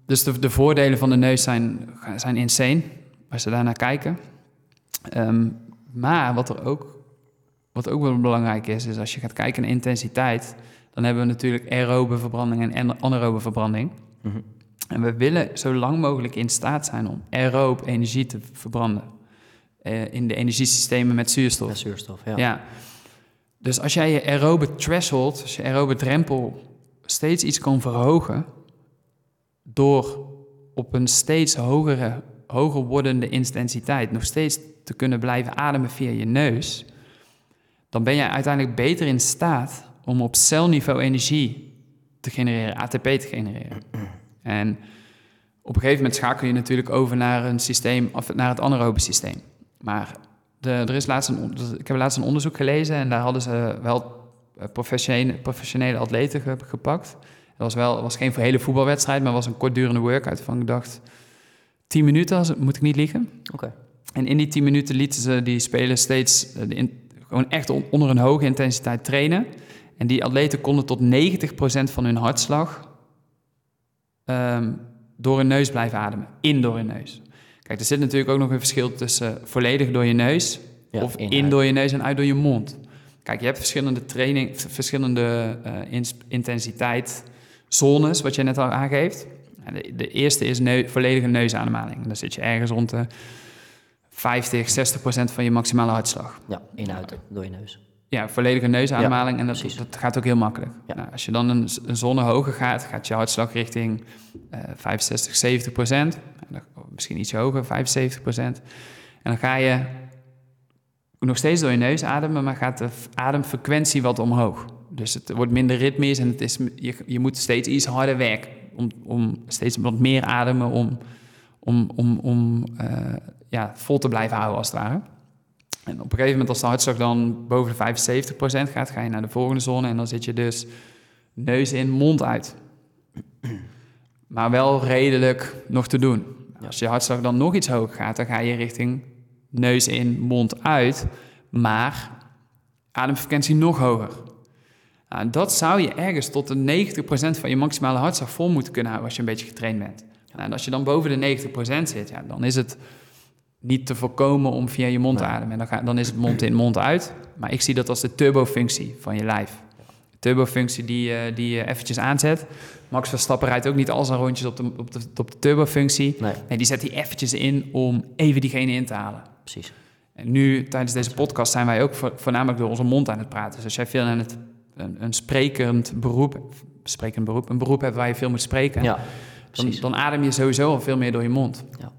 dus de, de voordelen van de neus zijn, zijn insane, als ze daarnaar kijken. Ehm, maar wat er ook, wat ook wel belangrijk is, is als je gaat kijken naar intensiteit, dan hebben we natuurlijk aerobe verbranding en anaerobe verbranding. Mhm. En we willen zo lang mogelijk in staat zijn om aeroob energie te verbranden eh, in de energiesystemen met zuurstof. Ja, zuurstof, ja. Ja. Dus als jij je aerobe threshold, als je aerobe drempel, steeds iets kan verhogen door op een steeds hogere, hoger wordende intensiteit nog steeds te kunnen blijven ademen via je neus, dan ben je uiteindelijk beter in staat om op celniveau energie te genereren, ATP te genereren. En op een gegeven moment schakel je natuurlijk over naar een systeem, of naar het anaerobe systeem. Maar de, er is laatst een, on- ik heb laatst een onderzoek gelezen en daar hadden ze wel eh, professionele, professionele atleten ge- gepakt. Het was wel was geen hele voetbalwedstrijd, maar was een kortdurende workout van, ik dacht, 10 minuten, moet ik niet liegen. Oké. En in die 10 minuten lieten ze die spelers steeds eh, de in- gewoon echt on- onder een hoge intensiteit trainen. En die atleten konden tot 90% van hun hartslag ehm, door hun neus blijven ademen. In door hun neus. Kijk, er zit natuurlijk ook nog een verschil tussen volledig door je neus Ja, of in, door je neus en uit door je mond. Kijk, je hebt verschillende training, verschillende eh, ins- intensiteit zones, wat je net al aangeeft. De, de eerste is neu, volledige neusademhaling. Dan zit je ergens rond de 50, 60 procent van je maximale hartslag. Ja, in uit door je neus. Ja, volledige neusademhaling en dat, dat gaat ook heel makkelijk. Ja. Nou, als je dan een, een zone hoger gaat, gaat je hartslag richting eh 65, 70 procent. Misschien iets hoger, 75 procent. En dan ga je nog steeds door je neus ademen, maar gaat de ademfrequentie wat omhoog. Dus het wordt minder ritmisch en het is, je, je moet steeds iets harder werken. Om, om steeds wat meer ademen om, om, om, om eh, ja, vol te blijven houden als het ware. En op een gegeven moment als de hartslag dan boven de 75% gaat, ga je naar de volgende zone en dan zit je dus neus in, mond uit. Maar wel redelijk nog te doen. Als je hartslag dan nog iets hoger gaat, dan ga je richting neus in, mond uit, maar ademfrequentie nog hoger. Nou, dat zou je ergens tot de 90% van je maximale hartslag vol moeten kunnen houden als je een beetje getraind bent. Nou, en als je dan boven de 90% zit, ja, dan is het niet te voorkomen om via je mond te ademen. En dan, ga, dan is het mond in, mond uit. Maar ik zie dat als de turbofunctie van je lijf. De turbofunctie die, eh, die je eventjes aanzet. Max Verstappen rijdt ook niet al zijn rondjes op de, op de, op de turbofunctie. Nee, Nee, die zet hij eventjes in om even diegene in te halen. precies. En nu, tijdens deze podcast, zijn wij ook vo- voornamelijk door onze mond aan het praten. Dus als jij veel aan het, een, een sprekend beroep, sprekend beroep, een beroep hebt waar je veel moet spreken, Ja, dan, dan adem je sowieso al veel meer door je mond. Ja.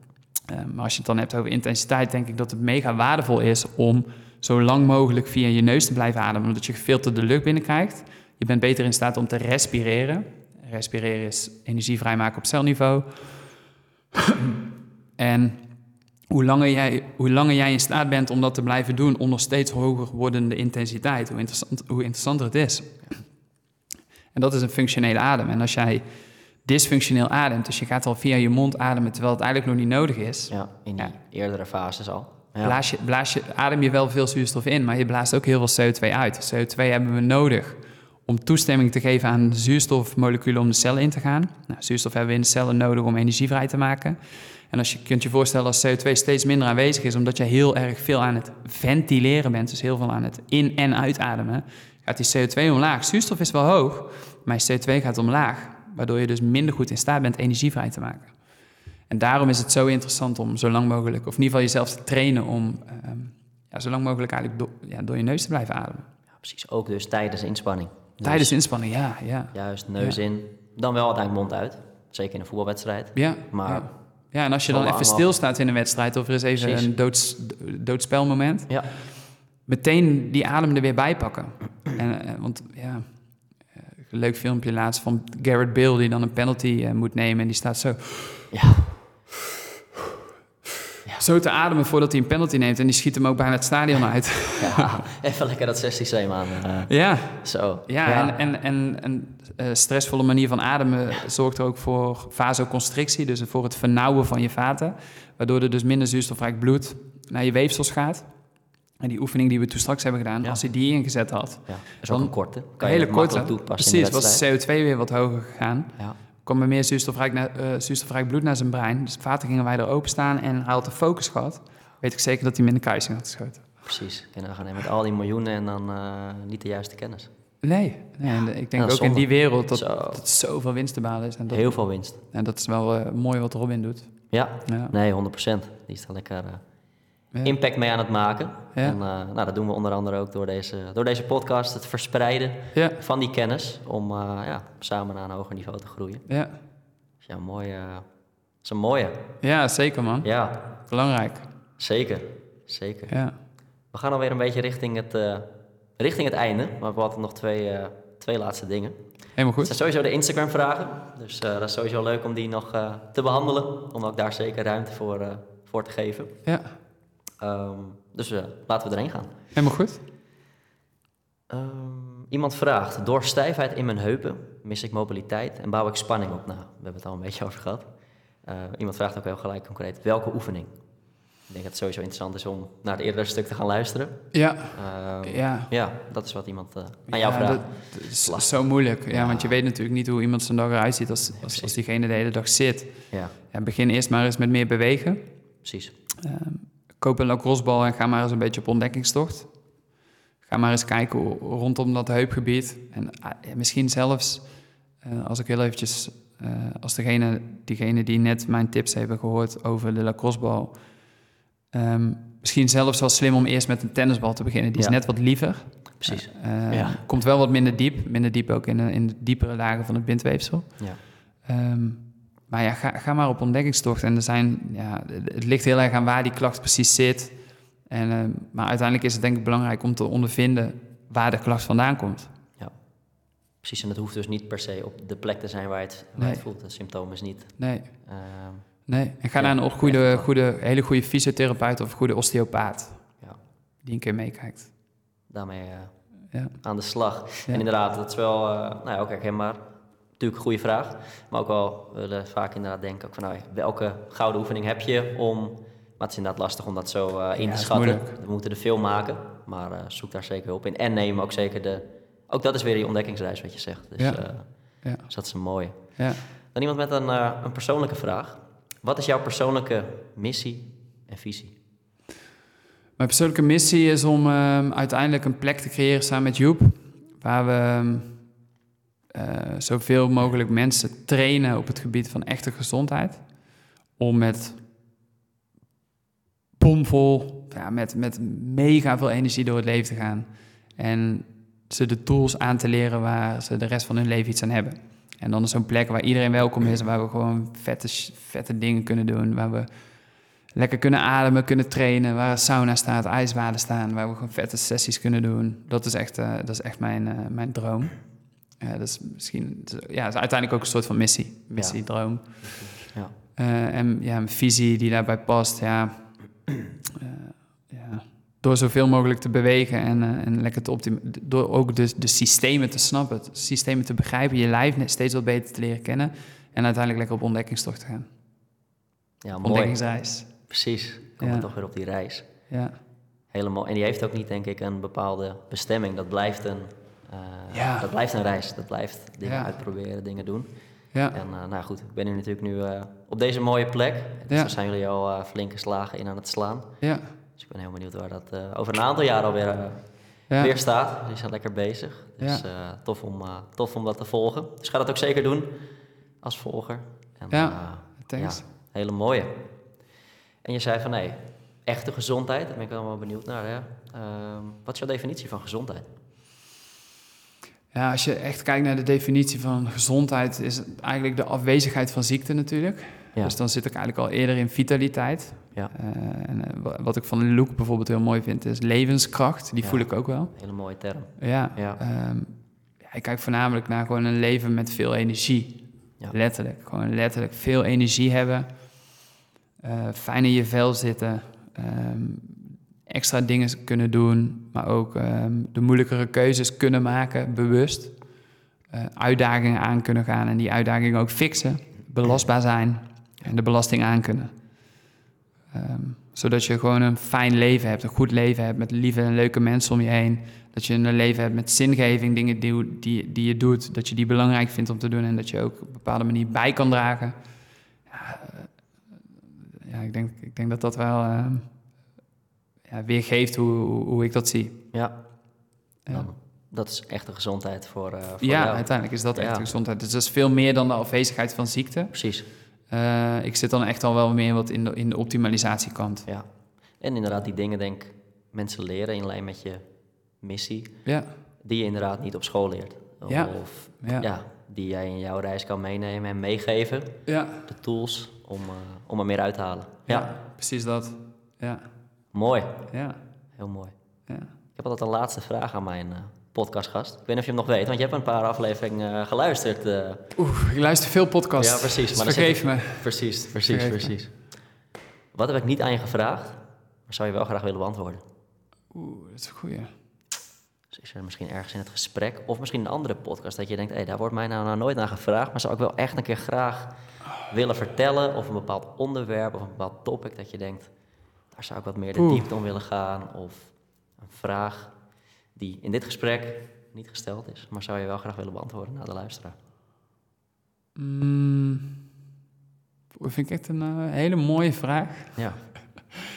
Eh, maar als je het dan hebt over intensiteit, denk ik dat het mega waardevol is om zo lang mogelijk via je neus te blijven ademen, omdat je gefilterde lucht binnenkrijgt. Je bent beter in staat om te respireren. Respireren is energie vrijmaken op celniveau. en hoe langer, jij, hoe langer jij in staat bent om dat te blijven doen onder steeds hoger wordende intensiteit, hoe, interessant, hoe interessanter het is. En dat is een functionele adem. En als jij dysfunctioneel ademt, dus je gaat al via je mond ademen terwijl het eigenlijk nog niet nodig is, Ja, in die Ja. eerdere fases al. Ja. blaas je, blaas je, adem je wel veel zuurstof in, maar je blaast ook heel veel CO2 uit. CO2 hebben we nodig om toestemming te geven aan zuurstofmoleculen om de cellen in te gaan. Nou, zuurstof hebben we in de cellen nodig om energie vrij te maken. En als je kunt je voorstellen als CO2 steeds minder aanwezig is, omdat je heel erg veel aan het ventileren bent, dus heel veel aan het in- en uitademen, gaat die CO2 omlaag. Zuurstof is wel hoog, maar je CO2 gaat omlaag, waardoor je dus minder goed in staat bent energie vrij te maken. En daarom is het zo interessant om zo lang mogelijk, of in ieder geval jezelf te trainen om ehm, ja, zo lang mogelijk eigenlijk do- ja, door je neus te blijven ademen. Ja, precies, ook dus tijdens inspanning. Dus Tijdens inspanning, ja, ja. Juist neus in, dan wel uiteindelijk mond uit. Zeker in een voetbalwedstrijd. Ja, Maar- ja. En als je dan even stilstaat in een wedstrijd of er is even Precies. een doods, doodspelmoment, Ja, meteen die adem er weer bij pakken. En, eh, want ja, een leuk filmpje laatst van Garrett Bale die dan een penalty eh, moet nemen en die staat zo, ja, zo te ademen voordat hij een penalty neemt en die schiet hem ook bijna het stadion uit. ja. even lekker dat 16 systeem aan. eh, ja, zo. ja, en, en, en een eh, stressvolle manier van ademen zorgt er ook voor vasoconstrictie, dus voor het vernauwen van je vaten, waardoor er dus minder zuurstofrijk bloed naar je weefsels gaat. En die oefening die we toen straks hebben gedaan, Ja. als hij die ingezet had, ja. Dat is ook Dan- een korte. Kan een hele korte, toepassen precies, was de CO2 weer wat hoger gegaan. Ja, kwam er meer zuurstofrijk, na- eh, zuurstofrijk bloed naar zijn brein. Dus vaten gingen wijder openstaan en hij had de focus gehad. Weet ik zeker dat hij minder kruising had geschoten. precies. En dan gaan met al die miljoenen en dan eh, niet de juiste kennis. Nee, nee en ik denk ook in die wereld dat, Zo. dat zoveel winst te behalen is. En dat, Heel veel winst. en dat is wel eh, mooi wat Robin doet. Ja, Ja. nee, 100%. Die is er lekker. Impact mee aan het maken. En eh, nou, dat doen we onder andere ook door deze, door deze podcast, het verspreiden van die kennis, om eh, ja, samen naar een hoger niveau te groeien. ja. Dus ja, mooi. eh, dat is een mooie. ja, zeker man. Ja, Belangrijk. zeker. Zeker. Ja. We gaan alweer een beetje richting het, richting het einde, maar we hadden nog twee, twee laatste dingen. Helemaal Het goed. zijn sowieso de Instagram-vragen, dus dat is sowieso leuk om die nog te behandelen, om ook daar zeker ruimte voor, voor te geven. Ja, Ehm, dus eh, laten we erheen gaan. helemaal goed. Ehm, iemand vraagt, door stijfheid in mijn heupen mis ik mobiliteit en bouw ik spanning op. Nou, we hebben het al een beetje over gehad. Eh, iemand vraagt ook heel gelijk concreet, welke oefening? Ik denk dat het sowieso interessant is om naar het eerdere stuk te gaan luisteren. Ja, Ehm, ja. ja, dat is wat iemand eh, aan jou Ja, vraagt. dat, is Lastig. zo moeilijk. Ja, Ja. want je weet natuurlijk niet hoe iemand zijn dag eruit ziet als, als, diegene de hele dag zit. Ja, Ja, begin eerst maar eens met meer bewegen. precies. Koop een lacrossebal en ga maar eens een beetje op ontdekkingstocht. Ga maar eens kijken rondom dat heupgebied. En ah, misschien zelfs, eh, als ik heel eventjes, eh, als degene, diegene die net mijn tips hebben gehoord over de lacrossebal, ehm, misschien zelfs wel slim om eerst met een tennisbal te beginnen. Die is Ja. net wat liever. Precies. Eh, Ja. Komt wel wat minder diep. Minder diep ook in, de- in de diepere lagen van het bindweefsel. Ja. Ehm, maar ja, ga, ga maar op ontdekkingstocht. En er zijn, ja, het ligt heel erg aan waar die klacht precies zit. En, ehm, maar uiteindelijk is het denk ik belangrijk om te ondervinden waar de klacht vandaan komt. Precies, en het hoeft dus niet per se op de plek te zijn waar het, waar het voelt. Het symptoom is niet... Nee, ehm, nee. En ga Ja, naar een goede, goede, hele goede fysiotherapeut of goede osteopaat. Ja. Die een keer meekijkt. daarmee eh, Ja. aan de slag. Ja. En inderdaad, dat is wel eh, nou ja, ook herkenbaar. Natuurlijk een goede vraag. Maar ook wel, we willen vaak inderdaad denken ook van, nou, welke gouden oefening heb je om... Maar het is inderdaad lastig om dat zo eh, in Ja, te schatten. We moeten er veel maken, maar eh, zoek daar zeker hulp in. En neem ook zeker de... Ook dat is weer die ontdekkingsreis wat je zegt. Dus, Ja. eh, Ja. dus dat is een mooie. Ja. Dan iemand met een, een persoonlijke vraag. Wat is jouw persoonlijke missie en visie? Mijn persoonlijke missie is om ehm, uiteindelijk een plek te creëren samen met Joep. Waar we ehm, eh, zoveel mogelijk mensen trainen op het gebied van echte gezondheid. Om met bomvol, ja, met, met mega veel energie door het leven te gaan. En ze de tools aan te leren waar ze de rest van hun leven iets aan hebben. En dan is zo'n plek waar iedereen welkom is, waar we gewoon vette, vette dingen kunnen doen. Waar we lekker kunnen ademen, kunnen trainen, waar een sauna staat, ijsbaden staan, waar we gewoon vette sessies kunnen doen. Dat is echt, eh, dat is echt mijn, eh, mijn droom. Ja, dat is misschien, ja, is uiteindelijk ook een soort van missie, missie, droom. Ja. Eh, en ja, een visie die daarbij past, ja, eh, ja. door zoveel mogelijk te bewegen en, eh, en lekker te optimaliseren, door ook de, de systemen te snappen, de systemen te begrijpen, je lijf net steeds wat beter te leren kennen en uiteindelijk lekker op ontdekkingstocht te gaan. Ja, mooi. Ontdekkingsreis. Precies. Komen Ja. we toch weer op die reis. Ja. Helemaal. En die heeft ook niet, denk ik, een bepaalde bestemming. Dat blijft een, Ja. dat blijft een reis. Dat blijft dingen Ja. uitproberen, dingen doen. Ja. En eh, nou goed, ik ben nu natuurlijk nu eh, op deze mooie plek. Dus Ja. daar zijn jullie al eh, flinke slagen in aan het slaan. Ja. Dus ik ben heel benieuwd waar dat eh, over een aantal jaar alweer eh, Ja. weer staat. Jullie zijn lekker bezig. Dus eh, tof, om, eh, tof om dat te volgen. Dus ga dat ook zeker doen als volger. En, Ja, eh, Thanks. ja, hele mooie. En je zei van nee, echte gezondheid, daar ben ik wel wel benieuwd naar. Hè? Ehm, wat is jouw definitie van gezondheid? Ja, als je echt kijkt naar de definitie van gezondheid, is het eigenlijk de afwezigheid van ziekte natuurlijk. Ja. Dus dan zit ik eigenlijk al eerder in vitaliteit. Ja. Eh, en eh, wa- wat ik van Luke bijvoorbeeld heel mooi vind, is levenskracht. Die Ja. voel ik ook wel. Hele mooie term. Ja. Ja. ehm, ja, ik kijk voornamelijk naar gewoon een leven met veel energie. Ja. Letterlijk. Gewoon letterlijk veel energie hebben. eh, fijn in je vel zitten. ehm, extra dingen kunnen doen. Maar ook ehm, de moeilijkere keuzes kunnen maken, bewust. Eh, uitdagingen aan kunnen gaan en die uitdagingen ook fixen. Belastbaar zijn en de belasting aan kunnen. Ehm, zodat je gewoon een fijn leven hebt, een goed leven hebt met lieve en leuke mensen om je heen. Dat je een leven hebt met zingeving, dingen die, die, die je doet, dat je die belangrijk vindt om te doen en dat je ook op een bepaalde manier bij kan dragen. Ja, eh, ik, denk, ik denk dat dat wel ehm, ja, weergeeft hoe, hoe, hoe ik dat zie. Ja, Ja, dan, dat is echte gezondheid voor, eh, voor ja jou. uiteindelijk is dat echt Ja. gezondheid. Dus dat is veel meer dan de afwezigheid van ziekte. Precies, Eh, ik zit dan echt al wel meer wat in de, in de optimalisatiekant. ja. En inderdaad die dingen denk ik mensen leren in lijn met je missie, Ja, die je inderdaad niet op school leert. Ja. Of ja, ja, die jij in jouw reis kan meenemen en meegeven. ja. De tools om, eh, om er meer uit te halen. Ja, precies dat. Ja, mooi. ja, Heel mooi. ja. Ik heb altijd een laatste vraag aan mijn eh, podcastgast. Ik weet niet of je hem nog weet, want je hebt een paar afleveringen eh, geluisterd. eh. Oeh, ik luister veel podcasts. Ja, precies, Dus maar vergeef me. Precies, precies, Vergeef me. precies. Wat heb ik niet aan je gevraagd, maar zou je wel graag willen beantwoorden? Oeh, dat is een goeie. Dus is er misschien ergens in het gesprek, of misschien een andere podcast, dat je denkt, hé, daar wordt mij nou, nou nooit naar gevraagd, maar zou ik wel echt een keer graag willen vertellen, of een bepaald onderwerp, of een bepaald topic, dat je denkt, daar zou ik wat meer de Oeh. diepte om willen gaan, of een vraag die in dit gesprek niet gesteld is, maar zou je wel graag willen beantwoorden naar de luisteraar? Mm, dat vind ik echt een eh, hele mooie vraag. Ja.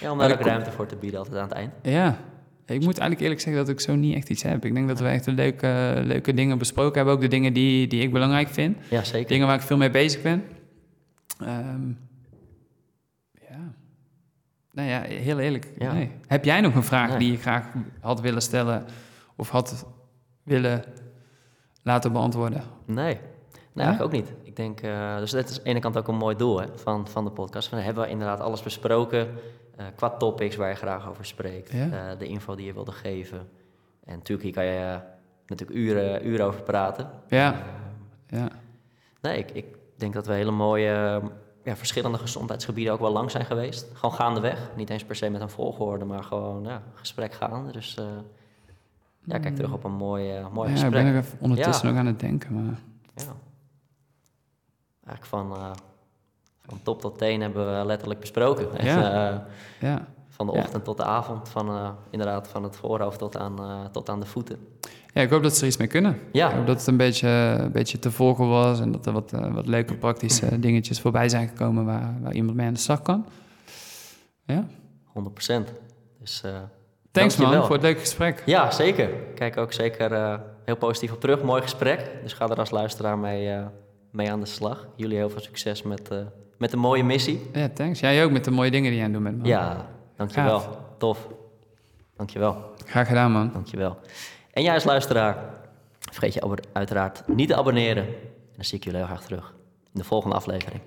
Ja, om daar ook ruimte voor te bieden altijd aan het eind. Ja, ik moet eigenlijk eerlijk zeggen dat ik zo niet echt iets heb. Ik denk dat we echt een leuke, leuke dingen besproken hebben. Ook de dingen die, die ik belangrijk vind. Ja, zeker. Dingen waar ik veel mee bezig ben. Ehm. Nou ja, heel eerlijk. Ja. Nee. Heb jij nog een vraag Nee. die je graag had willen stellen of had willen laten beantwoorden? Nee, nee eigenlijk ook niet. Ik denk, eh, dus dit is aan de ene kant ook een mooi doel hè, van, van de podcast. Van, hebben we inderdaad alles besproken eh, qua topics waar je graag over spreekt. Ja. eh, de info die je wilde geven. En natuurlijk, hier kan je natuurlijk uren, uren over praten. Ja, ja. nee, ik, ik denk dat we hele mooie, ja, verschillende gezondheidsgebieden ook wel lang zijn geweest. Gewoon gaandeweg. Niet eens per se met een volgorde, maar gewoon ja, gesprek gaande. Dus eh, ja, kijk terug op een mooi, eh, mooi ja, ik gesprek. ben er even ondertussen Ja. nog aan het denken. Maar... Ja. Eigenlijk van, eh, van top tot teen hebben we letterlijk besproken. En, Ja. Ja. van de Ja. ochtend tot de avond, van, inderdaad van het voorhoofd tot aan, tot aan de voeten. Ja, ik hoop dat ze er iets mee kunnen. Ik Ja, hoop dat het een beetje, een beetje te volgen was en dat er wat, eh, wat leuke praktische dingetjes voorbij zijn gekomen waar, waar iemand mee aan de slag kan. Ja. 100%. Dus eh, Thanks man voor het leuke gesprek. ja, zeker. Ik Kijk ook zeker eh, heel positief op terug. Mooi gesprek. Dus ga er als luisteraar mee, mee aan de slag. Jullie heel veel succes met, met de mooie missie. Ja, thanks. Jij ook met de mooie dingen die jij aan het doen bent. Man. Ja, dankjewel. Gaaf. Tof. Dankjewel. Graag gedaan man. Dankjewel. En jij als luisteraar, vergeet je uiteraard niet te abonneren. En dan zie ik jullie heel graag terug in de volgende aflevering.